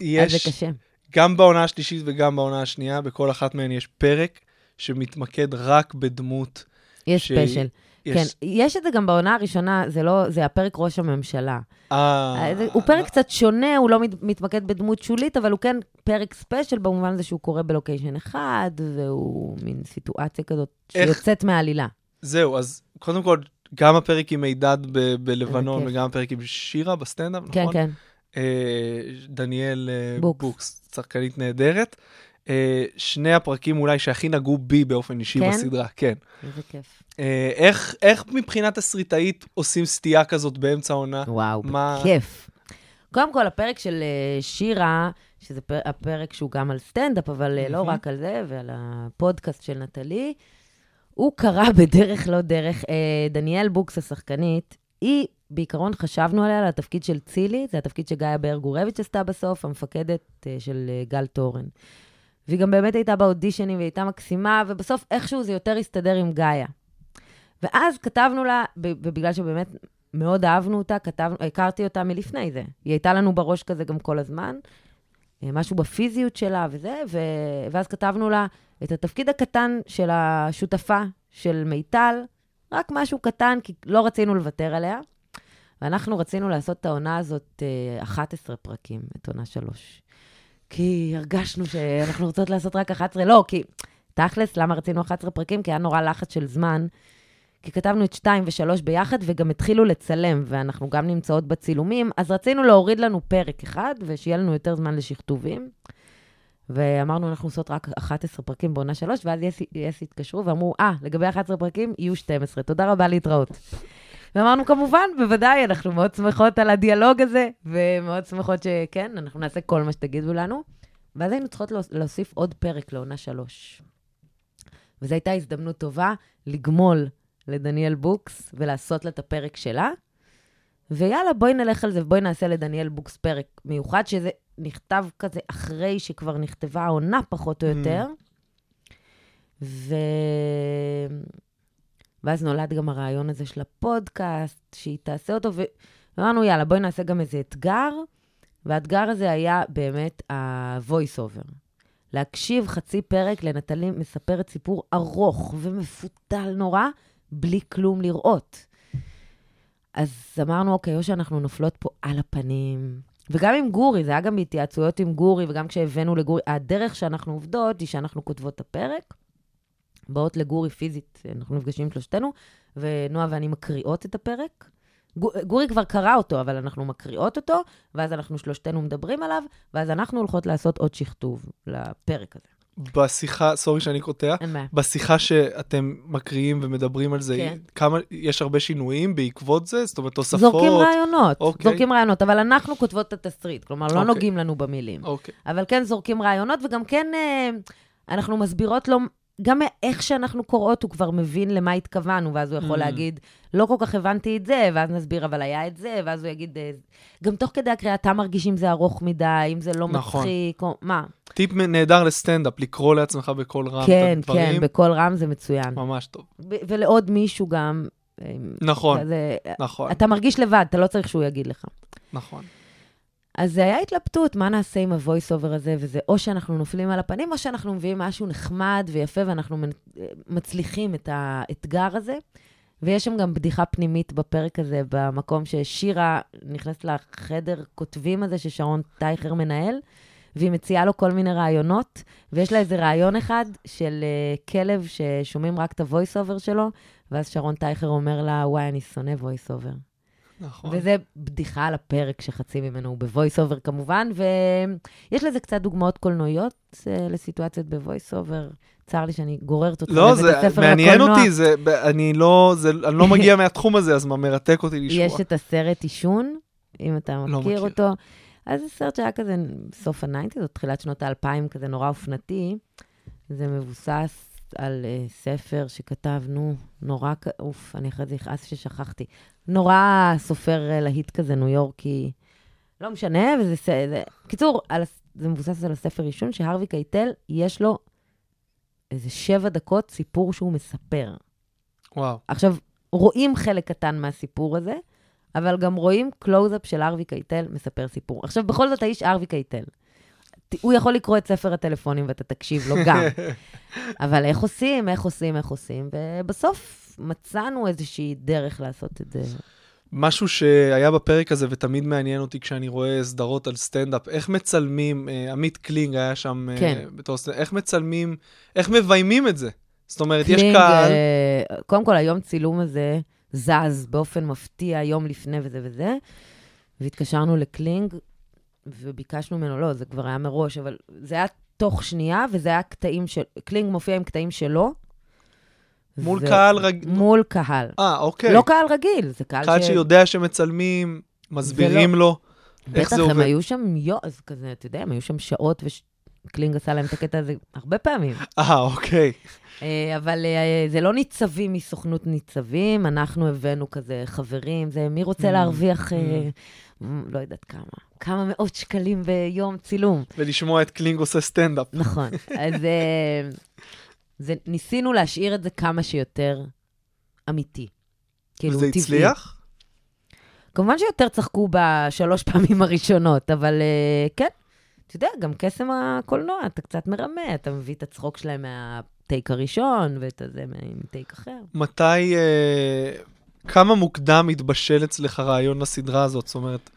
אז זה יש, קשה. גם בעונה השלישית וגם בעונה השנייה, בכל אחת מהן יש פרק שמתמקד רק בדמות. יש שהיא- ספיישל. יש- כן, יש את זה גם בעונה הראשונה, זה לא, זה הפרק ראש הממשלה. אה, הוא פרק קצת שונה, הוא לא מת- מתמקד בדמות שולית, אבל הוא כן פרק ספיישל במובן הזה שהוא קורה בלוקיישן אחד, והוא מין סיטואציה כזאת איך- שיוצאת מהעלילה. זהו, אז קודם כל, גם הפרק עם מידד ב- בלבנון. וגם הפרק עם שירה בסטנדאפ, כן, נכון? כן. אה, דניאל אה, בוקס. בוקס, שחקנית נהדרת. אה, שני הפרקים אולי שהכי נגעו בי באופן אישי כן? בסדרה, כן. איזה כיף. אה, איך, איך מבחינת תסריטאית עושים סטייה כזאת באמצע העונה? וואו, מה- בכיף. קודם כל, הפרק של אה, שירה, שזה פר- הפרק שהוא גם על סטנדאפ, אבל אה, לא. רק על זה, ועל הפודקאסט של נטלי, הוא קרה בדרך לא דרך. אה, דניאל בוקס, השחקנית, היא, בעיקרון חשבנו עליה, על התפקיד של צילי, זה התפקיד שגאיה באר גורביץ' עשתה בסוף, המפקדת אה, של אה, גל תורן. והיא גם באמת הייתה באודישנים, והיא הייתה מקסימה, ובסוף איכשהו זה יותר הסתדר עם גאיה. ואז כתבנו לה, ובגלל שבאמת מאוד אהבנו אותה, כתב, הכרתי אותה מלפני זה. היא הייתה לנו בראש כזה גם כל הזמן, אה, משהו בפיזיות שלה וזה, ו... ואז כתבנו לה את התפקיד הקטן של השותפה של מיטל, רק משהו קטן, כי לא רצינו לוותר עליה. ואנחנו רצינו לעשות את העונה הזאת אה, 11 פרקים, את עונה 3. כי הרגשנו שאנחנו רוצות לעשות רק 11, לא, כי תכלס, למה רצינו 11 פרקים? כי היה נורא לחץ של זמן. כי כתבנו את 2 ו-3 ביחד, וגם התחילו לצלם, ואנחנו גם נמצאות בצילומים, אז רצינו להוריד לנו פרק אחד, ושיהיה לנו יותר זמן לשכתובים. ואמרנו, אנחנו עושות רק 11 פרקים בעונה 3, ואז יס, יס התקשרו ואמרו, אה, לגבי 11 פרקים, יהיו 12. תודה רבה, להתראות. ואמרנו, כמובן, בוודאי, אנחנו מאוד שמחות על הדיאלוג הזה, ומאוד שמחות שכן, אנחנו נעשה כל מה שתגידו לנו. ואז היינו צריכות להוס- להוסיף עוד פרק לעונה 3. וזו הייתה הזדמנות טובה לגמול לדניאל בוקס ולעשות לה את הפרק שלה. ויאללה, בואי נלך על זה ובואי נעשה לדניאל בוקס פרק מיוחד, שזה נכתב כזה אחרי שכבר נכתבה העונה פחות או יותר. ו... ואז נולד גם הרעיון הזה של הפודקאסט, שהיא תעשה אותו, ואמרנו, יאללה, בואי נעשה גם איזה אתגר, והאתגר הזה היה באמת ה-voice over. להקשיב חצי פרק לנטלי מספרת סיפור ארוך ומפותל נורא, בלי כלום לראות. אז אמרנו, אוקיי, או שאנחנו נופלות פה על הפנים. וגם עם גורי, זה היה גם בהתייעצויות עם גורי, וגם כשהבאנו לגורי, הדרך שאנחנו עובדות היא שאנחנו כותבות את הפרק, באות לגורי פיזית, אנחנו נפגשים שלושתנו, ונועה ואני מקריאות את הפרק. גו- גורי כבר קרא אותו, אבל אנחנו מקריאות אותו, ואז אנחנו שלושתנו מדברים עליו, ואז אנחנו הולכות לעשות עוד שכתוב לפרק הזה. בשיחה, סורי שאני קוטע. בשיחה שאתם מקריאים ומדברים על זה, כן. כמה, יש הרבה שינויים בעקבות זה? זאת אומרת, תוספות? זורקים רעיונות, אוקיי. זורקים רעיונות, אבל אנחנו כותבות את התסריט, כלומר, לא אוקיי. נוגעים לנו במילים. אוקיי. אבל כן זורקים רעיונות, וגם כן אה, אנחנו מסבירות לו, גם איך שאנחנו קוראות, הוא כבר מבין למה התכוונו, ואז הוא יכול Mm. להגיד, לא כל כך הבנתי את זה, ואז נסביר, אבל היה את זה, ואז הוא יגיד, אה, גם תוך כדי הקריאה, אתה מרגיש אם זה ארוך מדי, אם זה לא נכון. מצחיק, או מה. טיפ נהדר לסטנדאפ, לקרוא לעצמך בקול רם כן, את הדברים. כן, בקול רם זה מצוין. ממש טוב. ב- ולעוד מישהו גם, אה, נכון, כזה, נכון, אתה מרגיש לבד, אתה לא צריך שהוא יגיד לך. נכון. אז זה היה התלבטות, מה נעשה עם ה-voice over הזה, וזה או שאנחנו נופלים על הפנים, או שאנחנו מביאים משהו נחמד ויפה, ואנחנו מנ- מצליחים את האתגר הזה. ויש שם גם בדיחה פנימית בפרק הזה, במקום ששירה נכנסת לחדר כותבים הזה ששרון טייכר מנהל, והיא מציעה לו כל מיני רעיונות, ויש לה איזה רעיון אחד של uh, כלב ששומעים רק את ה-voice over שלו, ואז שרון טייכר אומר לה, וואי, אני שונא voice over. נכון. וזה בדיחה על הפרק שחצי ממנו הוא ב-voice over כמובן, ויש לזה קצת דוגמאות קולנועיות אה, לסיטואציות ב-voice over. צר לי שאני גוררת אותך לא, לבית זה הספר מעניין לקולנוע. אותי, זה, ב- אני לא, זה, אני לא מגיע מהתחום הזה, אז מה מרתק אותי לשמוע. יש את הסרט עישון, אם אתה לא מכיר מכיר. אותו. אז זה סרט שהיה כזה סוף ה nineties, או תחילת שנות האלפיים, כזה נורא אופנתי. זה מבוסס על אה, ספר שכתבנו, נורא, אוף, אני אחרי זה אכעס ששכחתי. נורא סופר אה, להיט כזה, ניו יורקי. לא משנה, וזה... זה... קיצור, על, זה מבוסס על הספר עישון, שהרווי קייטל, יש לו איזה שבע דקות סיפור שהוא מספר. וואו. עכשיו, רואים חלק קטן מהסיפור הזה, אבל גם רואים קלוז-אפ של ארווי קייטל מספר סיפור. עכשיו, בכל זאת, האיש ארווי קייטל. הוא יכול לקרוא את ספר הטלפונים ואתה תקשיב לו גם. אבל איך עושים, איך עושים, איך עושים, ובסוף מצאנו איזושהי דרך לעשות את זה. משהו שהיה בפרק הזה ותמיד מעניין אותי כשאני רואה סדרות על סטנדאפ, איך מצלמים, אה, עמית קלינג היה שם אה, כן. בתור סטנדאפ, איך מצלמים, איך מביימים את זה? זאת אומרת, יש קלינג, קהל, אה, קודם כל, היום צילום הזה זז באופן מפתיע יום לפני וזה וזה, והתקשרנו לקלינג, וביקשנו ממנו, לא, זה כבר היה מראש, אבל זה היה תוך שנייה, וזה היה קטעים של... קלינג מופיע עם קטעים שלו. מול ו- קהל רג... מול קהל. אה, אוקיי. לא קהל רגיל, זה קהל קהל ש... שיודע שמצלמים, מסבירים לו איך בטח, זה הם עובד. היו שם יוז כזה, אתה יודע, הם היו שם שעות, וקלינג עשה להם את הקטע הזה הרבה פעמים. אה, אוקיי. אה, אבל אה, זה לא ניצבים מסוכנות ניצבים, אנחנו הבאנו כזה חברים, זה מי רוצה אמ, להרוויח, אה, מ, לא יודעת כמה, כמה מאות שקלים ביום צילום. ולשמוע את קלינג עושה סטנדאפ. נכון. אז אה, זה, ניסינו להשאיר את זה כמה שיותר אמיתי. כאילו, וזה טבעי. הצליח? כמובן שיותר צחקו בשלוש פעמים הראשונות, אבל אה, כן, אתה יודע, גם קסם הקולנוע, אתה קצת מרמה, אתה מביא את הצחוק שלהם מהטייק הראשון, ואת הזה מטייק אחר. מתי, אה, כמה מוקדם התבשל אצלך רעיון לסדרה הזאת? זאת אומרת,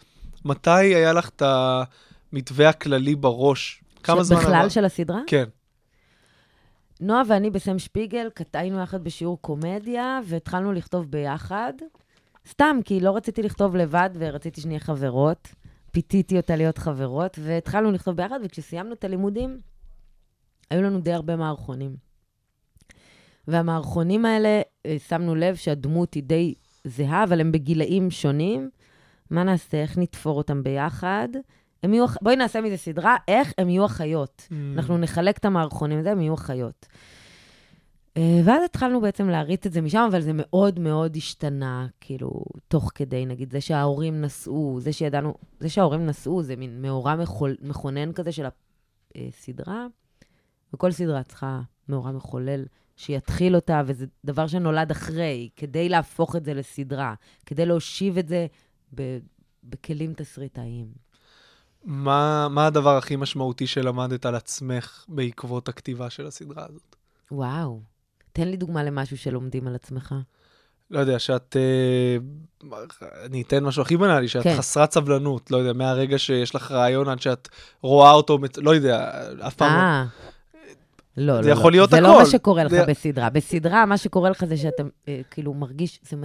מתי היה לך את המתווה הכללי בראש? כמה זמן עבר? בכלל של הסדרה? כן. נועה ואני בסם שפיגל, קט- היינו יחד בשיעור קומדיה, והתחלנו לכתוב ביחד. סתם, כי לא רציתי לכתוב לבד, ורציתי שנהיה חברות. פיתיתי אותה להיות חברות, והתחלנו לכתוב ביחד, וכשסיימנו את הלימודים, היו לנו די הרבה מערכונים. והמערכונים האלה, אה, שמנו לב שהדמות היא די זהה, אבל הם בגילאים שונים. מה נעשה? איך נתפור אותם ביחד? הם יהיו, בואי נעשה מזה סדרה, איך הם יהיו אחיות. Mm. אנחנו נחלק את המערכונים הזה, הם יהיו אחיות. אה, ואז התחלנו בעצם להריץ את זה משם, אבל זה מאוד מאוד השתנה, כאילו, תוך כדי, נגיד, זה שההורים נסעו, זה שידענו, זה שההורים נסעו, זה מין מאורע מחול, מכונן כזה של הסדרה, וכל סדרה צריכה מאורע מחולל שיתחיל אותה, וזה דבר שנולד אחרי, כדי להפוך את זה לסדרה, כדי להושיב את זה ב, בכלים תסריטאיים. מה, מה הדבר הכי משמעותי שלמדת על עצמך בעקבות הכתיבה של הסדרה הזאת? וואו. תן לי דוגמה למשהו שלומדים על עצמך. לא יודע, שאת... אה, אני אתן משהו הכי בנאלי, שאת כן. חסרת סבלנות. לא יודע, מהרגע שיש לך רעיון עד שאת רואה אותו, לא יודע, אף פעם לא. אה. לא, לא, זה לא. יכול להיות זה הכל. לא מה שקורה לך זה- בסדרה. בסדרה, מה שקורה לך זה שאתה אה, כאילו מרגיש, זה,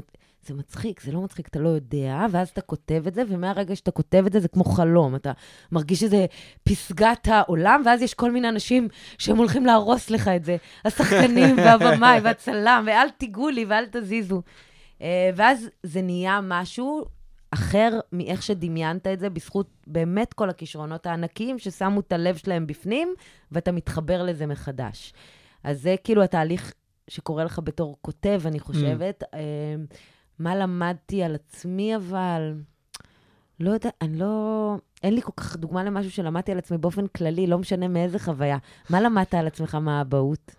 זה מצחיק, זה לא מצחיק, אתה לא יודע, ואז אתה כותב את זה, ומהרגע שאתה כותב את זה, זה כמו חלום. אתה מרגיש שזה פסגת העולם, ואז יש כל מיני אנשים שהם הולכים להרוס לך את זה. השחקנים והבמאי והצלם, ואל תיגעו לי ואל תזיזו. אה, ואז זה נהיה משהו אחר מאיך שדמיינת את זה, בזכות באמת כל הכישרונות הענקיים ששמו את הלב שלהם בפנים, ואתה מתחבר לזה מחדש. אז זה כאילו התהליך שקורה לך בתור כותב, אני חושבת. Mm. מה למדתי על עצמי, אבל... לא יודע, אני לא... אין לי כל כך דוגמה למשהו שלמדתי על עצמי באופן כללי, לא משנה מאיזה חוויה. מה למדת על עצמך מהאבהות?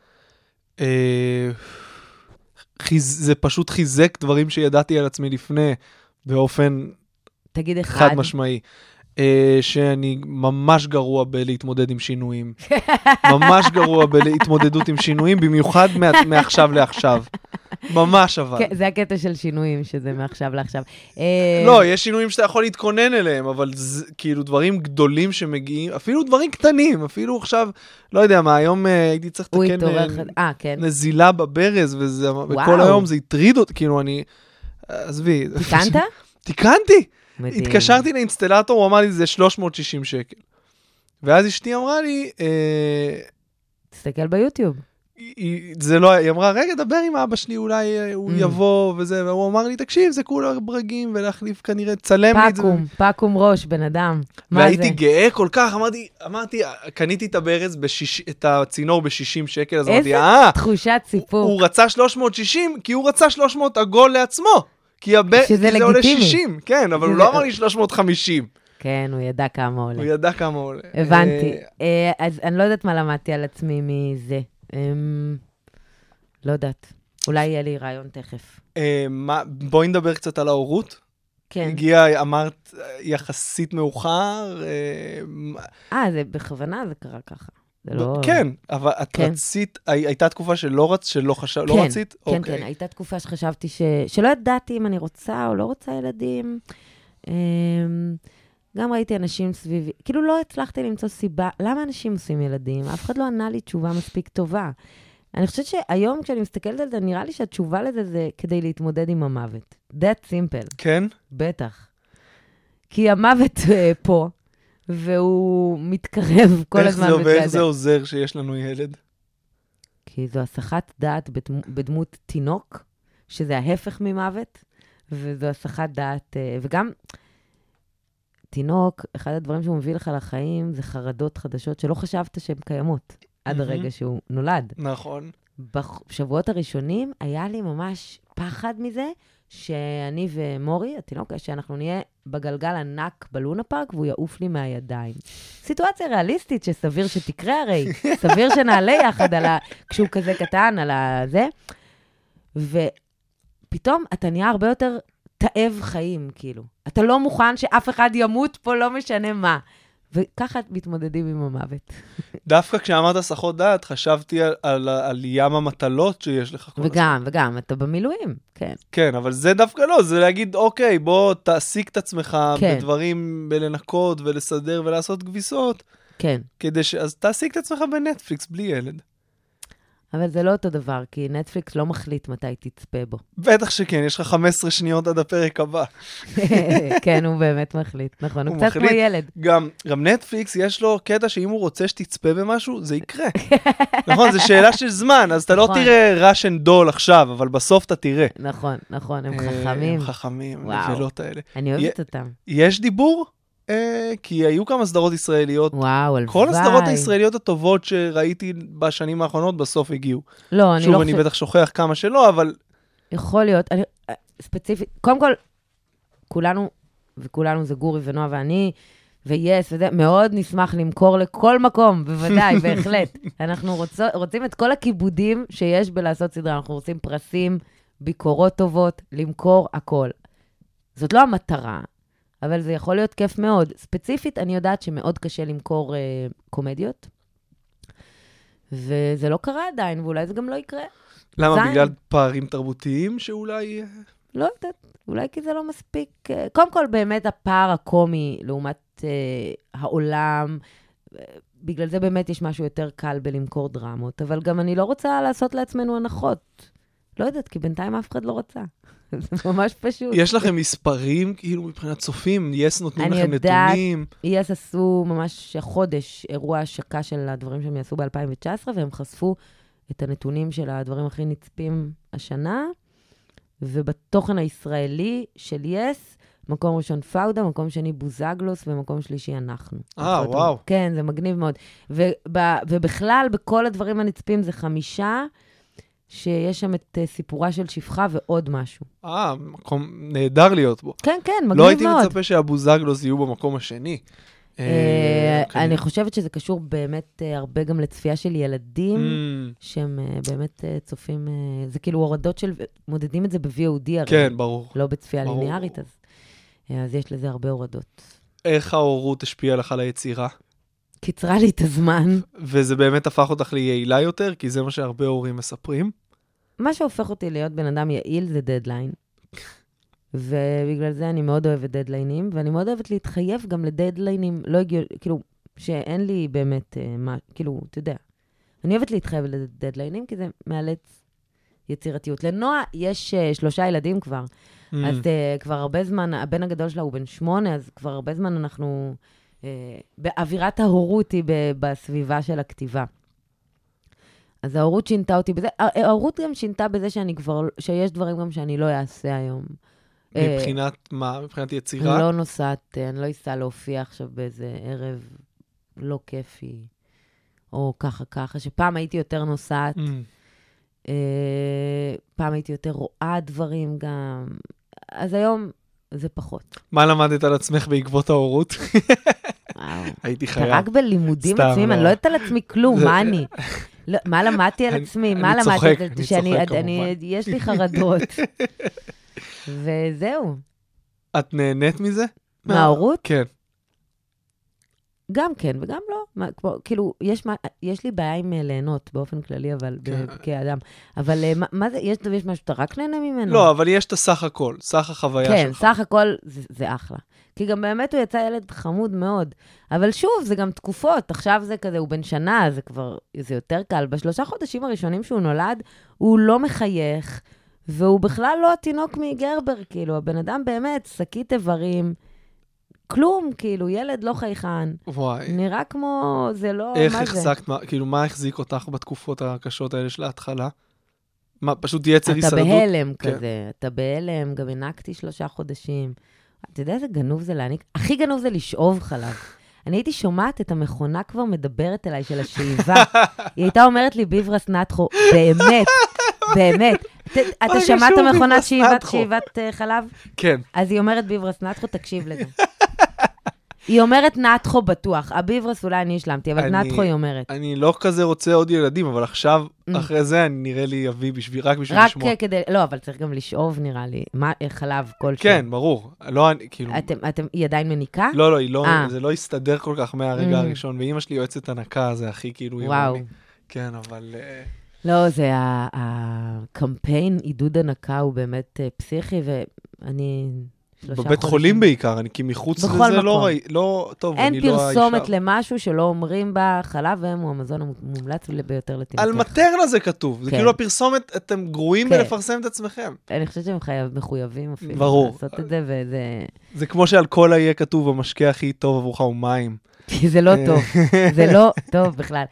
אה. זה פשוט חיזק דברים שידעתי על עצמי לפני, באופן תגיד אחד. חד משמעי. אה, שאני ממש גרוע בלהתמודד עם שינויים. ממש גרוע בהתמודדות עם שינויים, במיוחד מה- מעכשיו לעכשיו. ממש אבל. כן, זה הקטע של שינויים, שזה מעכשיו לעכשיו. אה, לא, יש שינויים שאתה יכול להתכונן אליהם, אבל זה, כאילו דברים גדולים שמגיעים, אפילו דברים קטנים, אפילו עכשיו, לא יודע מה, היום אה, הייתי צריך לתקן כן. נזילה בברז, וזה, וכל היום זה הטריד אותי, כאילו אני, עזבי. תיקנת? תיקנתי. מדהים. התקשרתי לאינסטלטור, הוא אמר לי, זה 360 שקל. ואז אשתי אמרה לי, אה, תסתכל ביוטיוב. היא- היא- זה לא, היא אמרה, רגע, דבר עם אבא שלי, אולי אה, הוא Mm. יבוא וזה, והוא אמר לי, תקשיב, זה כולה ברגים, ולהחליף כנראה, תצלם לי את זה. פקום, פקום ראש, בן אדם. מה והייתי זה? גאה כל כך, אמרתי, אמרתי, קניתי את הברז, בשיש, את הצינור ב-60 שקל, אז אמרתי, איזה אה, תחושת סיפור. הוא רצה 360, כי הוא רצה 300 עגול לעצמו. כי, הב... שזה כי זה עולה לגיטימי. 60, כן, אבל הוא שזה- לא אמר לי 350, כן, הוא ידע כמה עולה. הוא ידע כמה עולה. הבנתי. אה, אה, אז אני לא יודעת מה למדתי על עצמי מזה. אמ, לא יודעת. אולי יהיה לי רעיון תכף. אה, בואי נדבר קצת על ההורות. כן. הגיע, אמרת, יחסית מאוחר. אה, זה בכוונה זה קרה ככה. זה לא... כן, אבל את כן. רצית, הי- הייתה תקופה שלא רצ... שלא חשב... לא כן, רצית? כן, אוקיי. כן, הייתה תקופה שחשבתי ש... שלא ידעתי אם אני רוצה או לא רוצה ילדים. אמ, גם ראיתי אנשים סביבי, כאילו לא הצלחתי למצוא סיבה, למה אנשים עושים ילדים? אף אחד לא ענה לי תשובה מספיק טובה. אני חושבת שהיום כשאני מסתכלת על זה, נראה לי שהתשובה לזה זה כדי להתמודד עם המוות. That simple, כן? בטח. כי המוות אה, פה, והוא מתקרב כל איך הזמן זה, ואיך בצד- זה עוזר שיש לנו ילד? כי זו הסחת דעת בדמו, בדמות תינוק, שזה ההפך ממוות, וזו הסחת דעת, אה, וגם תינוק, אחד הדברים שהוא מביא לך לחיים זה חרדות חדשות שלא חשבת שהן קיימות עד מהמם. הרגע שהוא נולד. נכון. בשבועות הראשונים היה לי ממש פחד מזה שאני ומורי, התינוק, שאנחנו נהיה בגלגל ענק בלונה פארק והוא יעוף לי מהידיים. סיטואציה ריאליסטית שסביר שתקרה הרי, סביר שנעלה יחד על ה... כשהוא כזה קטן, על הזה. ופתאום אתה נהיה הרבה יותר תאב חיים, כאילו. אתה לא מוכן שאף אחד ימות פה, לא משנה מה. וככה מתמודדים עם המוות. דווקא כשאמרת הסחות דעת, חשבתי על, על, על ים המטלות שיש לך הזמן. וגם, וגם, אתה במילואים, כן. כן, אבל זה דווקא לא, זה להגיד, אוקיי, בוא תעסיק את עצמך כן. בדברים, בלנקות ולסדר ולעשות כביסות, כן. כדי ש... אז תעסיק את עצמך בנטפליקס בלי ילד. אבל זה לא אותו דבר, כי נטפליקס לא מחליט מתי תצפה בו. בטח שכן, יש לך 15 שניות עד הפרק הבא. כן, הוא באמת מחליט, נכון, הוא הוא קצת כמו. ילד. גם, גם נטפליקס, יש לו קטע שאם הוא רוצה שתצפה במשהו, זה יקרה. נכון, זו שאלה של זמן, אז אתה לא נכון. תראה ראשן דול עכשיו, אבל בסוף אתה תראה. נכון, נכון, הם אה, חכמים. הם חכמים. הנבלות האלה. אני אוהבת אותם. יש דיבור? אה, כי היו כמה סדרות ישראליות. וואו, הלוואי. כל הסדרות הישראליות הטובות שראיתי בשנים האחרונות בסוף הגיעו. לא, אני שוב, לא אני חושבת... בטח שוכח כמה שלא, אבל יכול להיות. אני, אה, ספציפית, קודם כל, כולנו, וכולנו זה גורי ונועה ואני, ויס וזה, מאוד נשמח למכור לכל מקום, בוודאי, בהחלט. אנחנו רוצו, רוצים את כל הכיבודים שיש בלעשות סדרה. אנחנו רוצים פרסים, ביקורות טובות, למכור הכל. זאת לא המטרה, אבל זה יכול להיות כיף מאוד. ספציפית, אני יודעת שמאוד קשה למכור אה, קומדיות, וזה לא קרה עדיין, ואולי זה גם לא יקרה. למה? זין. בגלל פערים תרבותיים שאולי... לא יודעת, אולי כי זה לא מספיק... אה, קודם כל, באמת הפער הקומי לעומת אה, העולם, אה, בגלל זה באמת יש משהו יותר קל בלמכור דרמות, אבל גם אני לא רוצה לעשות לעצמנו הנחות. לא יודעת, כי בינתיים אף אחד לא רצה. זה ממש פשוט. יש לכם מספרים, כאילו, מבחינת צופים? יס נותנים אני לכם יודעת. נתונים? ES עשו ממש החודש אירוע השקה של הדברים שהם יעשו ב-2019, והם חשפו את הנתונים של הדברים הכי נצפים השנה, ובתוכן הישראלי של יס, מקום ראשון פאודה, מקום שני בוזגלוס, ומקום שלישי אנחנו. אה, וואו. כן, זה מגניב מאוד. וב, ובכלל, בכל הדברים הנצפים זה חמישה, שיש שם את אה, סיפורה של שפחה ועוד משהו. אה, מקום נהדר להיות בו. כן, כן, מגניב מאוד. לא הייתי מצפה שהבוזגלוס יהיו במקום השני. אה, אוקיי. אני חושבת שזה קשור באמת אה, הרבה גם לצפייה של ילדים, Mm, שהם אה, באמת אה, צופים, אה, זה כאילו הורדות של, מודדים את זה ב-VOD הרי, כן, ברור. לא בצפייה. ליניארית, אז, אה, אז יש לזה הרבה הורדות. איך ההורות השפיעה לך על היצירה? קיצרה לי את הזמן. וזה באמת הפך אותך ליעילה יותר? כי זה מה שהרבה הורים מספרים. מה שהופך אותי להיות בן אדם יעיל זה דדליין. ובגלל זה אני מאוד אוהבת דדליינים, ואני מאוד אוהבת להתחייב גם לדדליינים לא הגיוני, כאילו, שאין לי באמת, אה, מה, כאילו, אתה יודע. אני אוהבת להתחייב לדדליינים, כי זה מאלץ יצירתיות. לנועה יש uh, שלושה ילדים כבר, Mm. אז uh, כבר הרבה זמן, הבן הגדול שלה הוא בן שמונה, אז כבר הרבה זמן אנחנו... Uh, באווירת ההורות היא בסביבה של הכתיבה. אז ההורות שינתה אותי בזה, הה- ההורות גם שינתה בזה שאני כבר, שיש דברים גם שאני לא אעשה היום. אה, מבחינת מה? מבחינת אני יצירה? לא נוסעת, אה, אני לא אסע להופיע עכשיו באיזה ערב לא כיפי, או ככה ככה, שפעם הייתי יותר נוסעת, Mm. אה, פעם הייתי יותר רואה דברים גם, אז היום זה פחות. מה למדת על עצמך בעקבות ההורות? הייתי אתה חייב. רק בלימודים עצמיים, לא. אני לא יודעת על עצמי כלום, מה אני? לא, מה למדתי על עצמי? מה למדתי? צוחק, אני צוחק, אני- כמובן. יש לי חרדות. וזהו. את נהנית מזה? מההורות? כן. גם כן וגם לא. מה, כמו, כאילו, יש, מה, יש לי בעיה עם אה, ליהנות באופן כללי, אבל כן. ב- כאדם. אבל אה, מה, מה זה, יש, יש משהו שאתה רק נהנה ממנו? לא, אבל יש את הסך הכל, סך החוויה כן, שלך. סך הכל זה, זה אחלה. כי גם באמת הוא יצא ילד חמוד מאוד. אבל שוב, זה גם תקופות. עכשיו זה כזה, הוא בן שנה, זה כבר, זה יותר קל. בשלושה חודשים הראשונים שהוא נולד, הוא לא מחייך, והוא בכלל לא התינוק מגרבר, כאילו, הבן אדם באמת, שקית איברים, כלום, כאילו, ילד לא חייכן. וואי. נראה כמו, זה לא, איך מה זה? החזקת, מה- כאילו, מה החזיק אותך בתקופות הקשות האלה של ההתחלה? מה, פשוט יצר אתה הישרדות? בהלם כן. כזה, אתה בהלם, גם הענקתי שלושה חודשים. אתה יודע איזה גנוב זה להעניק? הכי גנוב זה לשאוב חלב. אני הייתי שומעת את המכונה כבר מדברת אליי של השאיבה. היא הייתה אומרת לי, ביברס נטחו, באמת, באמת. אתה שמעת מכונת? שאיבת אה, חלב? כן. אז היא אומרת ביברס נטחו, תקשיב לזה. היא אומרת נטחו בטוח. הביברס אולי אני השלמתי, אבל אני- נטחו היא אומרת. אני לא כזה רוצה עוד ילדים, אבל עכשיו, Mm. אחרי זה, אני נראה לי אביא בשביל, רק בשביל רק לשמוע. כדי, לא, אבל צריך גם לשאוב, נראה לי. מה, חלב כלשהו. כן, ברור. לא, אני, כאילו... אתם, אתם, היא עדיין מניקה? לא, לא, היא לא, אה. זה לא הסתדר כל כך מהרגע Mm. הראשון, ואימא שלי יועצת הנקה, זה הכי כאילו... וואו. כן, אבל... אה, לא, זה הקמפיין עידוד הנקה הוא באמת אה, פסיכי, ואני... בבית חולים בעיקר, אני כי מחוץ לזה לא מקום. ראי... לא... טוב, אין אני לא האישה. פרסומת למשהו שלא אומרים בה, חלב אם הוא המזון המומלץ ביותר לתינוקך. על מטרנה זה כתוב. זה כן. כאילו הפרסומת, אתם גרועים כן. בלפרסם את עצמכם. אני חושבת שהם חייב, מחויבים אפילו. ברור. לעשות את זה, וזה... זה כמו שעל כל יהיה כתוב, המשקה הכי טוב עבורך הוא מים. כי זה לא טוב. זה לא טוב בכלל.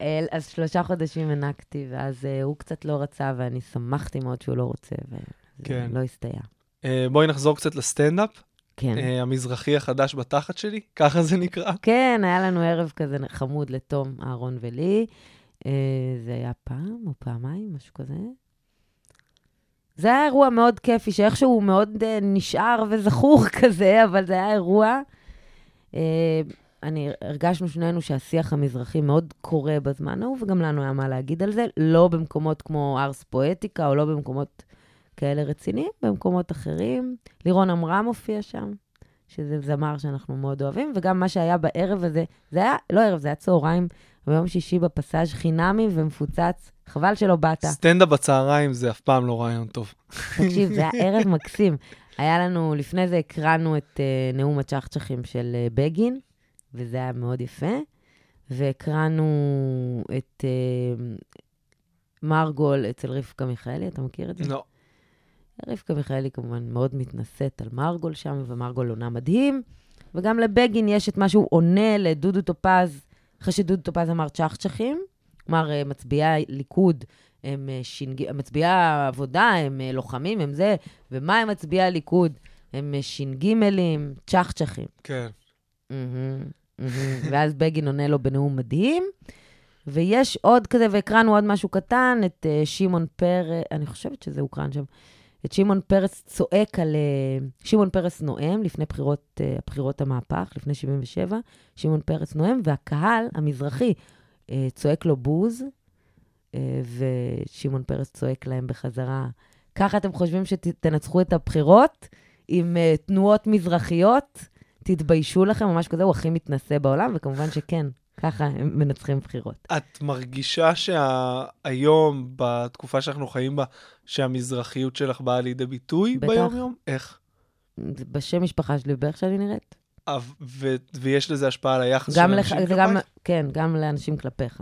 אה, אז שלושה חודשים הענקתי, ואז אה, הוא קצת לא רצה, ואני שמחתי מאוד שהוא לא רוצה, וזה כן. לא הסתייע. אה, בואי נחזור קצת לסטנדאפ. כן. אה, המזרחי החדש בתחת שלי, ככה זה נקרא. כן, היה לנו ערב כזה חמוד לתום, אהרון ולי. אה, זה היה פעם או פעמיים, משהו כזה. זה היה אירוע מאוד כיפי, שאיכשהו הוא מאוד uh, נשאר וזכור כזה, אבל זה היה אירוע. Uh, אני, הרגשנו שנינו שהשיח המזרחי מאוד קורה בזמן ההוא, וגם לנו היה מה להגיד על זה, לא במקומות כמו ארס פואטיקה, או לא במקומות כאלה רציניים, במקומות אחרים. לירון עמרם הופיע שם, שזה זמר שאנחנו מאוד אוהבים, וגם מה שהיה בערב הזה, זה היה, לא ערב, זה היה צהריים, ביום שישי בפסאז' חינמי ומפוצץ, חבל שלא באת. סטנדאפ בצהריים זה אף פעם לא רעיון טוב. תקשיב, זה היה ערב מקסים. היה לנו, לפני זה הקרנו את uh, נאום הצ'חצ'חים של uh, בגין, וזה היה מאוד יפה, והקרנו את uh, מרגול אצל רבקה מיכאלי, אתה מכיר את זה? לא. רבקה מיכאלי כמובן מאוד מתנשאת על מרגול שם, ומרגול עונה מדהים. וגם לבגין יש את מה שהוא עונה לדודו טופז, אחרי שדודו טופז אמר צ'חצ'חים, כלומר, אה, מצביעי ליכוד הם אה, ש"ג, מצביעי העבודה הם אה, לוחמים, הם זה, ומה הם מצביעי הליכוד? הם ש"גים, צ'חצ'חים. כן. ואז בגין עונה לו בנאום מדהים. ויש עוד כזה, והקראנו עוד משהו קטן, את uh, שמעון פרס, אני חושבת שזה הוקרן שם, את שמעון פרס צועק על... Uh, שמעון פרס נואם לפני בחירות, uh, בחירות המהפך, לפני 77, שמעון פרס נואם, והקהל המזרחי uh, צועק לו בוז, ושמעון פרס צועק להם בחזרה, ככה אתם חושבים שתנצחו את הבחירות עם תנועות מזרחיות? תתביישו לכם, ממש כזה, הוא הכי מתנשא בעולם, וכמובן שכן, ככה הם מנצחים בחירות. את מרגישה שהיום, בתקופה שאנחנו חיים בה, שהמזרחיות שלך באה לידי ביטוי בטח. ביום-יום? איך? בשם משפחה שלי, באיך שאני נראית. אב- ו- ויש לזה השפעה על היחס של אנשים זה גם, כלפייך? כן, גם לאנשים כלפיך.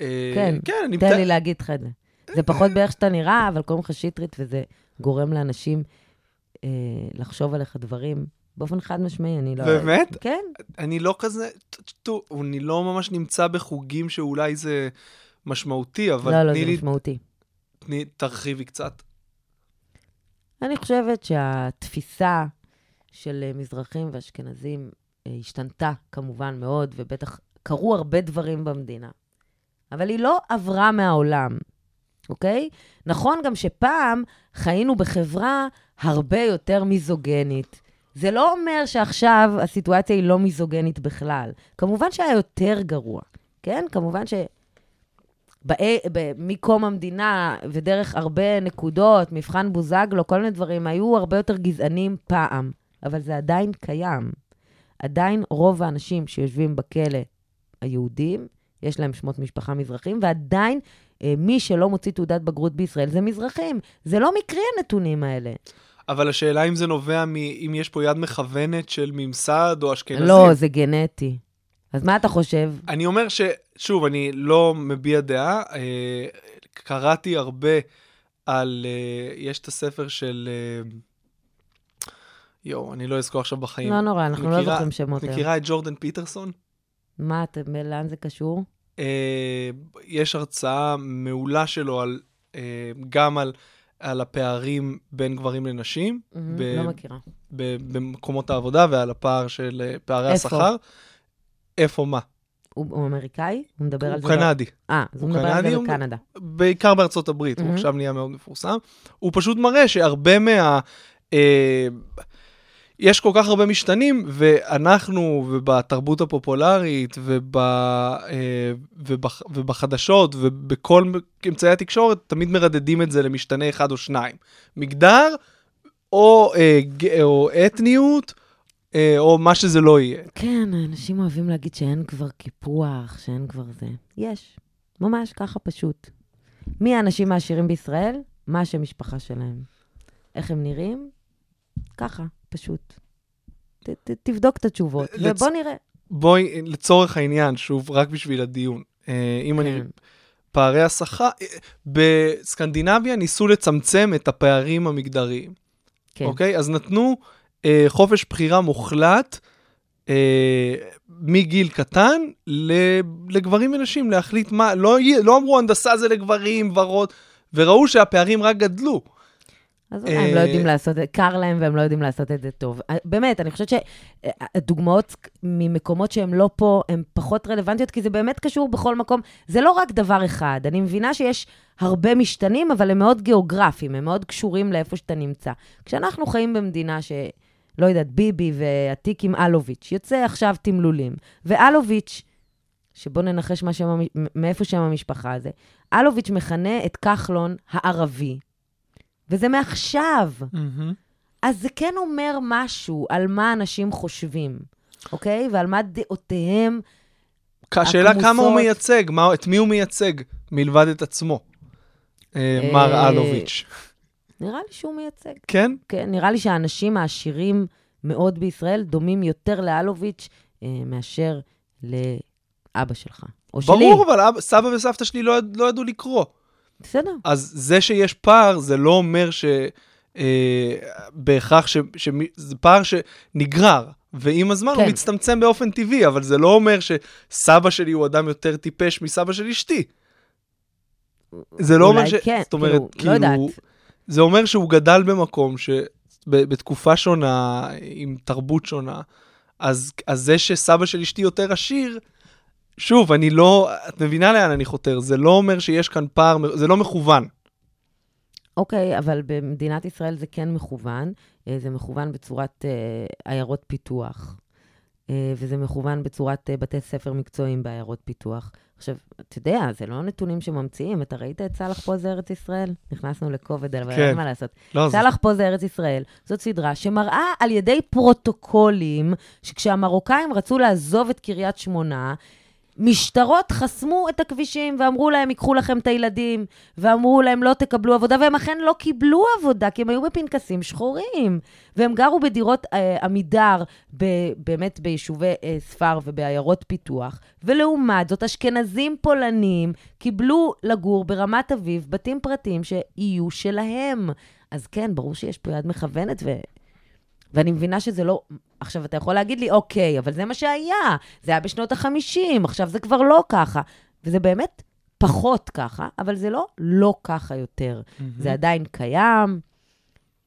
אה, כן, כן, אני תן מתאר- לי להגיד לך את זה. זה פחות באיך שאתה נראה, אבל קוראים לך שטרית, וזה גורם לאנשים אה, לחשוב עליך דברים באופן חד משמעי, אני לא... באמת? כן. אני לא כזה, אני לא ממש נמצא בחוגים שאולי זה משמעותי, אבל לא, לא, זה לי, משמעותי. תני, תרחיבי קצת. אני חושבת שהתפיסה של אה, מזרחים ואשכנזים אה, השתנתה כמובן מאוד, ובטח קרו הרבה דברים במדינה. אבל היא לא עברה מהעולם, אוקיי? נכון גם שפעם חיינו בחברה הרבה יותר מיזוגנית. זה לא אומר שעכשיו הסיטואציה היא לא מיזוגנית בכלל. כמובן שהיה יותר גרוע, כן? כמובן ש... מקום המדינה ודרך הרבה נקודות, מבחן בוזגלו, כל מיני דברים, היו הרבה יותר גזענים פעם, אבל זה עדיין קיים. עדיין רוב האנשים שיושבים בכלא היהודים, יש להם שמות משפחה מזרחים, ועדיין אה, מי שלא מוציא תעודת בגרות בישראל זה מזרחים. זה לא מקרי הנתונים האלה. אבל השאלה אם זה נובע מ... אם יש פה יד מכוונת של ממסד או אשכנזים. לא, זה גנטי. אז מה אתה חושב? אני אומר ש... שוב, אני לא מביע דעה. אה, קראתי הרבה על... אה, יש את הספר של... אה, יואו, אני לא אזכור עכשיו בחיים. לא נורא, אנחנו לא מכירה- זוכרים שמות. מכירה את ג'ורדן פיטרסון? מה, אתה- לאן זה קשור? אה, יש הרצאה מעולה שלו על, אה, גם על, על הפערים בין גברים לנשים מהמם, ב- לא מכירה. ב- במקומות העבודה ועל הפער של אה, פערי איפה? השכר. איפה מה? הוא הוא אמריקאי? הוא מדבר על הוא זה? ב- קנדי, אה, אז הוא הוא מדבר על זה הוא- בקנדה. בעיקר בארצות הברית, הוא מהמם. עכשיו נהיה מאוד מפורסם. הוא פשוט מראה שהרבה מה... אה, יש כל כך הרבה משתנים, ואנחנו, ובתרבות הפופולרית, וב, אה, ובח, ובחדשות, ובכל אמצעי התקשורת, תמיד מרדדים את זה למשתנה אחד או שניים. מגדר, או, אה, או אתניות, אה, או מה שזה לא יהיה. כן, אנשים אוהבים להגיד שאין כבר קיפוח, שאין כבר זה. יש. ממש ככה פשוט. מי האנשים העשירים בישראל? מה השם משפחה שלהם. איך הם נראים? ככה, פשוט. ת, ת, תבדוק את התשובות, לצ- ובוא נראה. בואי, לצורך העניין, שוב, רק בשביל הדיון. אה, אם אני... כן. פערי השכר, אה, בסקנדינביה ניסו לצמצם את הפערים המגדריים, כן. אוקיי? אז נתנו אה, חופש בחירה מוחלט אה, מגיל קטן לגברים ונשים להחליט מה, לא, לא אמרו הנדסה זה לגברים, ורוד, וראו שהפערים רק גדלו. אז אולי הם לא אה, יודעים לעשות, קר להם והם לא יודעים לעשות את זה טוב. אה, באמת, אני חושבת שהדוגמאות ממקומות שהם לא פה, הן פחות רלוונטיות, כי זה באמת קשור בכל מקום. זה לא רק דבר אחד. אני מבינה שיש הרבה משתנים, אבל הם מאוד גיאוגרפיים, הם מאוד קשורים לאיפה שאתה נמצא. כשאנחנו חיים במדינה ש... לא יודעת, ביבי והתיק עם אלוביץ', יוצא עכשיו תמלולים, ואלוביץ', שבוא ננחש שם, מאיפה שם המשפחה הזה, אלוביץ' מכנה את כחלון הערבי, וזה מעכשיו. אז זה כן אומר משהו על מה אנשים חושבים, אוקיי? ועל מה דעותיהם. השאלה כמה הוא. מייצג, מה, את מי הוא מייצג, מלבד את עצמו, אה, מר אה, אלוביץ'. נראה לי שהוא מייצג. כן? כן, נראה לי שהאנשים העשירים מאוד בישראל דומים יותר לאלוביץ' אה, מאשר לאבא שלך. או שלי. ברור, אבל אבא- סבא וסבתא שלי לא, לא ידעו לקרוא. בסדר. אז זה שיש פער, זה לא אומר ש... אה, בהכרח ש... ש... זה פער שנגרר, ועם הזמן כן. הוא מצטמצם באופן טבעי, אבל זה לא אומר שסבא שלי הוא אדם יותר טיפש מסבא של אשתי. זה לא אומר אולי ש... כן, זאת אומרת, כאילו, כאילו... לא יודעת. זה אומר שהוא גדל במקום ש... בתקופה שונה, עם תרבות שונה, אז, אז זה שסבא של אשתי יותר עשיר, שוב, אני לא, את מבינה לאן אני חותר, זה לא אומר שיש כאן פער, זה לא מכוון. אוקיי, אבל במדינת ישראל זה כן מכוון. אה, זה מכוון בצורת אה, עיירות פיתוח. אה, וזה מכוון בצורת אה, בתי ספר מקצועיים בעיירות פיתוח. עכשיו, אתה יודע, זה לא נתונים שממציאים. אתה ראית את סאלח פה זה ארץ ישראל? נכנסנו לכובד, אבל כן. אין מה לעשות. לא, זה... סאלח פה זה ארץ ישראל. זאת סדרה שמראה על ידי פרוטוקולים, שכשהמרוקאים רצו לעזוב את קריית שמונה, משטרות חסמו את הכבישים ואמרו להם, ייקחו לכם את הילדים, ואמרו להם, לא תקבלו עבודה, והם אכן לא קיבלו עבודה, כי הם היו בפנקסים שחורים. והם גרו בדירות אה, עמידר, ב, באמת ביישובי אה, ספר ובעיירות פיתוח, ולעומת זאת, אשכנזים פולנים קיבלו לגור ברמת אביב בתים פרטיים שיהיו שלהם. אז כן, ברור שיש פה יד מכוונת. ואני מבינה שזה לא... עכשיו, אתה יכול להגיד לי, אוקיי, אבל זה מה שהיה, זה היה בשנות ה-50, עכשיו זה כבר לא ככה. וזה באמת פחות ככה, אבל זה לא לא ככה יותר. זה עדיין קיים,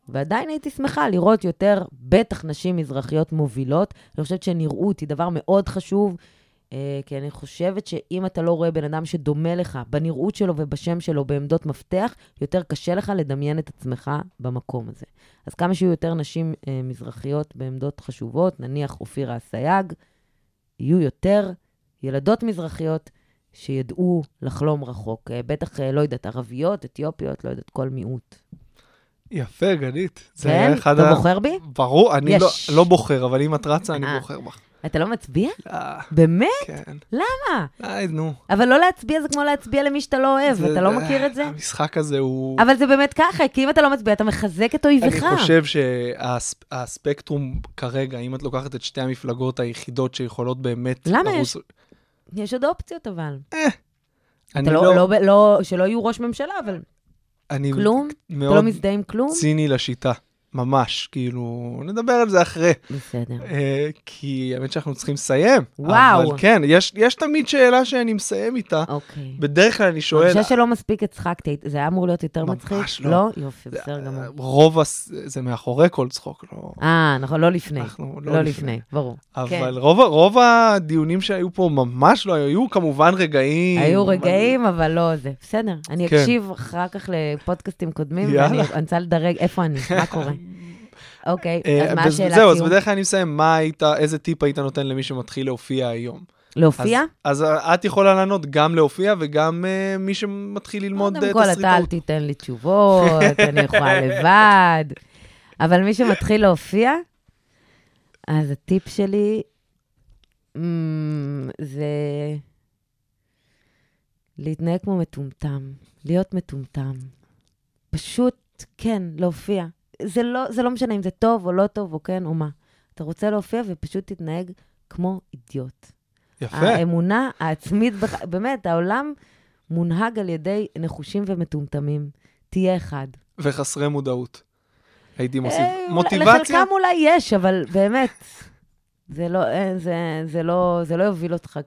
ועדיין הייתי שמחה לראות יותר, בטח נשים מזרחיות מובילות. אני חושבת שנראות היא דבר מאוד חשוב, כי אני חושבת שאם אתה לא רואה בן אדם שדומה לך בנראות שלו ובשם שלו בעמדות מפתח, יותר קשה לך לדמיין את עצמך במקום הזה. אז כמה שיהיו יותר נשים אה, מזרחיות בעמדות חשובות, נניח אופירה אסייג, יהיו יותר ילדות מזרחיות שידעו לחלום רחוק. אה, בטח, אה, לא יודעת, ערביות, אתיופיות, לא יודעת, כל מיעוט. יפה, גלית. זה כן? אתה ה- בוחר בי? ברור, אני לא- יש. לא בוחר, אבל אם את רצה, אני אה. בוחר בך. אתה לא מצביע? אה, באמת? כן. למה? די, נו. אבל לא להצביע זה כמו להצביע למי שאתה לא אוהב, אתה לא מכיר את זה? המשחק הזה הוא... אבל זה באמת ככה, כי אם אתה לא מצביע, אתה מחזק את אויבך. אני חושב שהספקטרום כרגע, אם את לוקחת את שתי המפלגות היחידות שיכולות באמת... למה לרוץ- יש עוד אופציות, אבל. אני אתה לא, לא, לא, שלא יהיו ראש ממשלה, אבל אני כלום? אתה לא מזדהה עם כלום? ציני לשיטה, ממש. כאילו, נדבר על זה אחרי. בסדר. אה, כי האמת שאנחנו צריכים לסיים. וואו. אבל כן, יש, יש תמיד שאלה שאני מסיים איתה. אוקיי. בדרך כלל אני אני שואל, חושב שלא מספיק הצחקתי, זה היה אמור להיות יותר ממש מצחיק? לא. לא? יופי, בסדר גמור. רוב הס... זה מאחורי כל צחוק, לא... אה, נכון, לא לפני. אנחנו לא לפני, ברור. כן. אבל רוב, רוב הדיונים שהיו פה ממש לא היו, היו כמובן רגעים. היו רגעים, אבל לא זה. בסדר, אני כן. אקשיב אחר כך לפודקאסטים קודמים, יאללה. ואני אני רוצה לדרג איפה אני, מה קורה. אוקיי, אה, אז מה השאלה זהו, אז? בדרך כלל אני מסיים, מה היית, איזה טיפ היית נותן למי שמתחיל להופיע היום? להופיע? אז, אז את יכולה לענות גם להופיע וגם uh, מי שמתחיל ללמוד אה, קודם כל, אתה אל. תיתן לי תשובות, אני יכולה לבד. אבל מי שמתחיל להופיע, אז הטיפ שלי אמ, זה להתנהג כמו מטומטם, להיות מטומטם. פשוט, כן, להופיע. זה לא, זה לא משנה אם זה טוב או לא טוב או כן או מה. אתה רוצה להופיע ופשוט תתנהג כמו אידיוט. יפה. האמונה העצמית, בך, באמת, העולם מונהג על ידי נחושים ומטומטמים. תהיה אחד. וחסרי מודעות. הייתי מוסיף. אה, מוטיבציה? לחלקם אולי יש, אבל באמת, זה לא, אה, זה, זה לא, זה לא יוביל אותך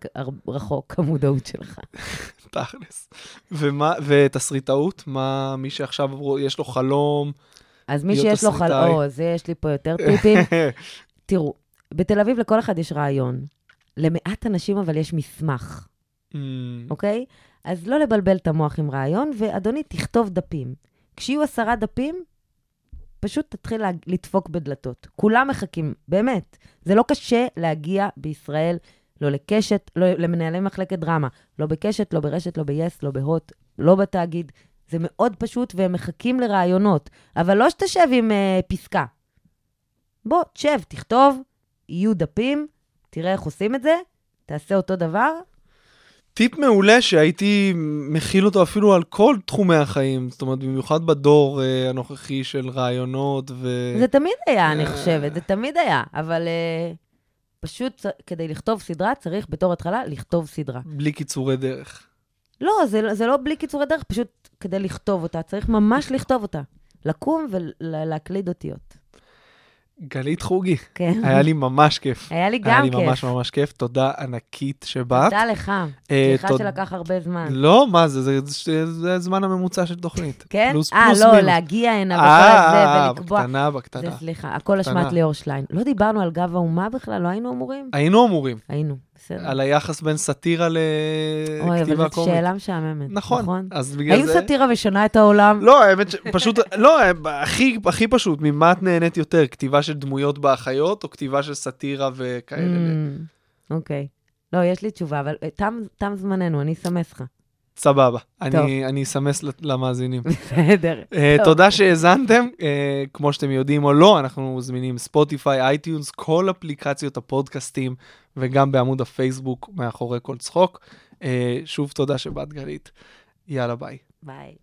רחוק, המודעות שלך. תכלס. ומה, ותסריטאות? מה, מי שעכשיו יש לו חלום? אז מי שיש לו. חלום, זה יש לי פה יותר טיפים. תראו, בתל אביב לכל אחד יש רעיון. למעט אנשים אבל יש מסמך, אמ, אוקיי? אז לא לבלבל את המוח עם רעיון, ואדוני, תכתוב דפים. כשיהיו עשרה דפים, פשוט תתחיל לה- לדפוק בדלתות. כולם מחכים, באמת. זה לא קשה להגיע בישראל, לא לקשת, לא למנהלי מחלקת דרמה. לא בקשת, לא ברשת, לא ביס, לא בהוט, לא בתאגיד. זה מאוד פשוט, והם מחכים לרעיונות. אבל לא שתשב עם uh, פסקה. בוא, תשב, תכתוב, יהיו דפים, תראה איך עושים את זה, תעשה אותו דבר, טיפ מעולה שהייתי מכיל אותו אפילו על כל תחומי החיים, זאת אומרת, במיוחד בדור אה, הנוכחי של רעיונות ו... זה תמיד היה, אני חושבת, זה תמיד היה, אבל uh, פשוט כדי לכתוב סדרה, צריך בתור התחלה לכתוב סדרה. בלי קיצורי דרך. לא, זה, זה לא בלי קיצורי דרך, פשוט כדי לכתוב אותה, צריך ממש לכתוב אותה. לקום ולהקליד אותיות. גלית חוגי, כן. היה לי ממש כיף. היה לי היה גם לי כיף. ממש ממש כיף, תודה ענקית שבאת. תודה לך. אה, סליחה תוד- שלקח הרבה זמן. לא, מה זה, זה, זה, זה הזמן הממוצע של תוכנית. כן? פלוס, אה, פלוס לא, מינוס. להגיע הנה אה, וכל אה, זה ולקבוע. בקטנה, זה בקטנה. סליחה, הכל. אשמת ליאור שליין. לא דיברנו על גב האומה בכלל, לא היינו אמורים? היינו אמורים. היינו, בסדר. על היחס בין סאטירה אוי, אבל לכתיבה זאת קומית. שאלה משעממת. נכון, אז בגלל האם זה... סאטירה משנה את העולם? לא, האמת שפשוט, לא, הכי, הכי פשוט, ממה את נהנית יותר? כתיבה של דמויות באחיות, או כתיבה של סאטירה וכאלה? אמ, אוקיי. לא, יש לי תשובה, אבל אה, תם- תם זמננו, אני אסמס לך. סבבה. אני, אני אסמס למאזינים. בסדר. אה. תודה שהאזנתם, אה, כמו שאתם יודעים או לא, אנחנו זמינים ספוטיפיי, iTunes, כל אפליקציות הפודקאסטים, וגם בעמוד הפייסבוק מאחורי כל צחוק. אה, שוב תודה שבאת גלית, יאללה ביי. ביי.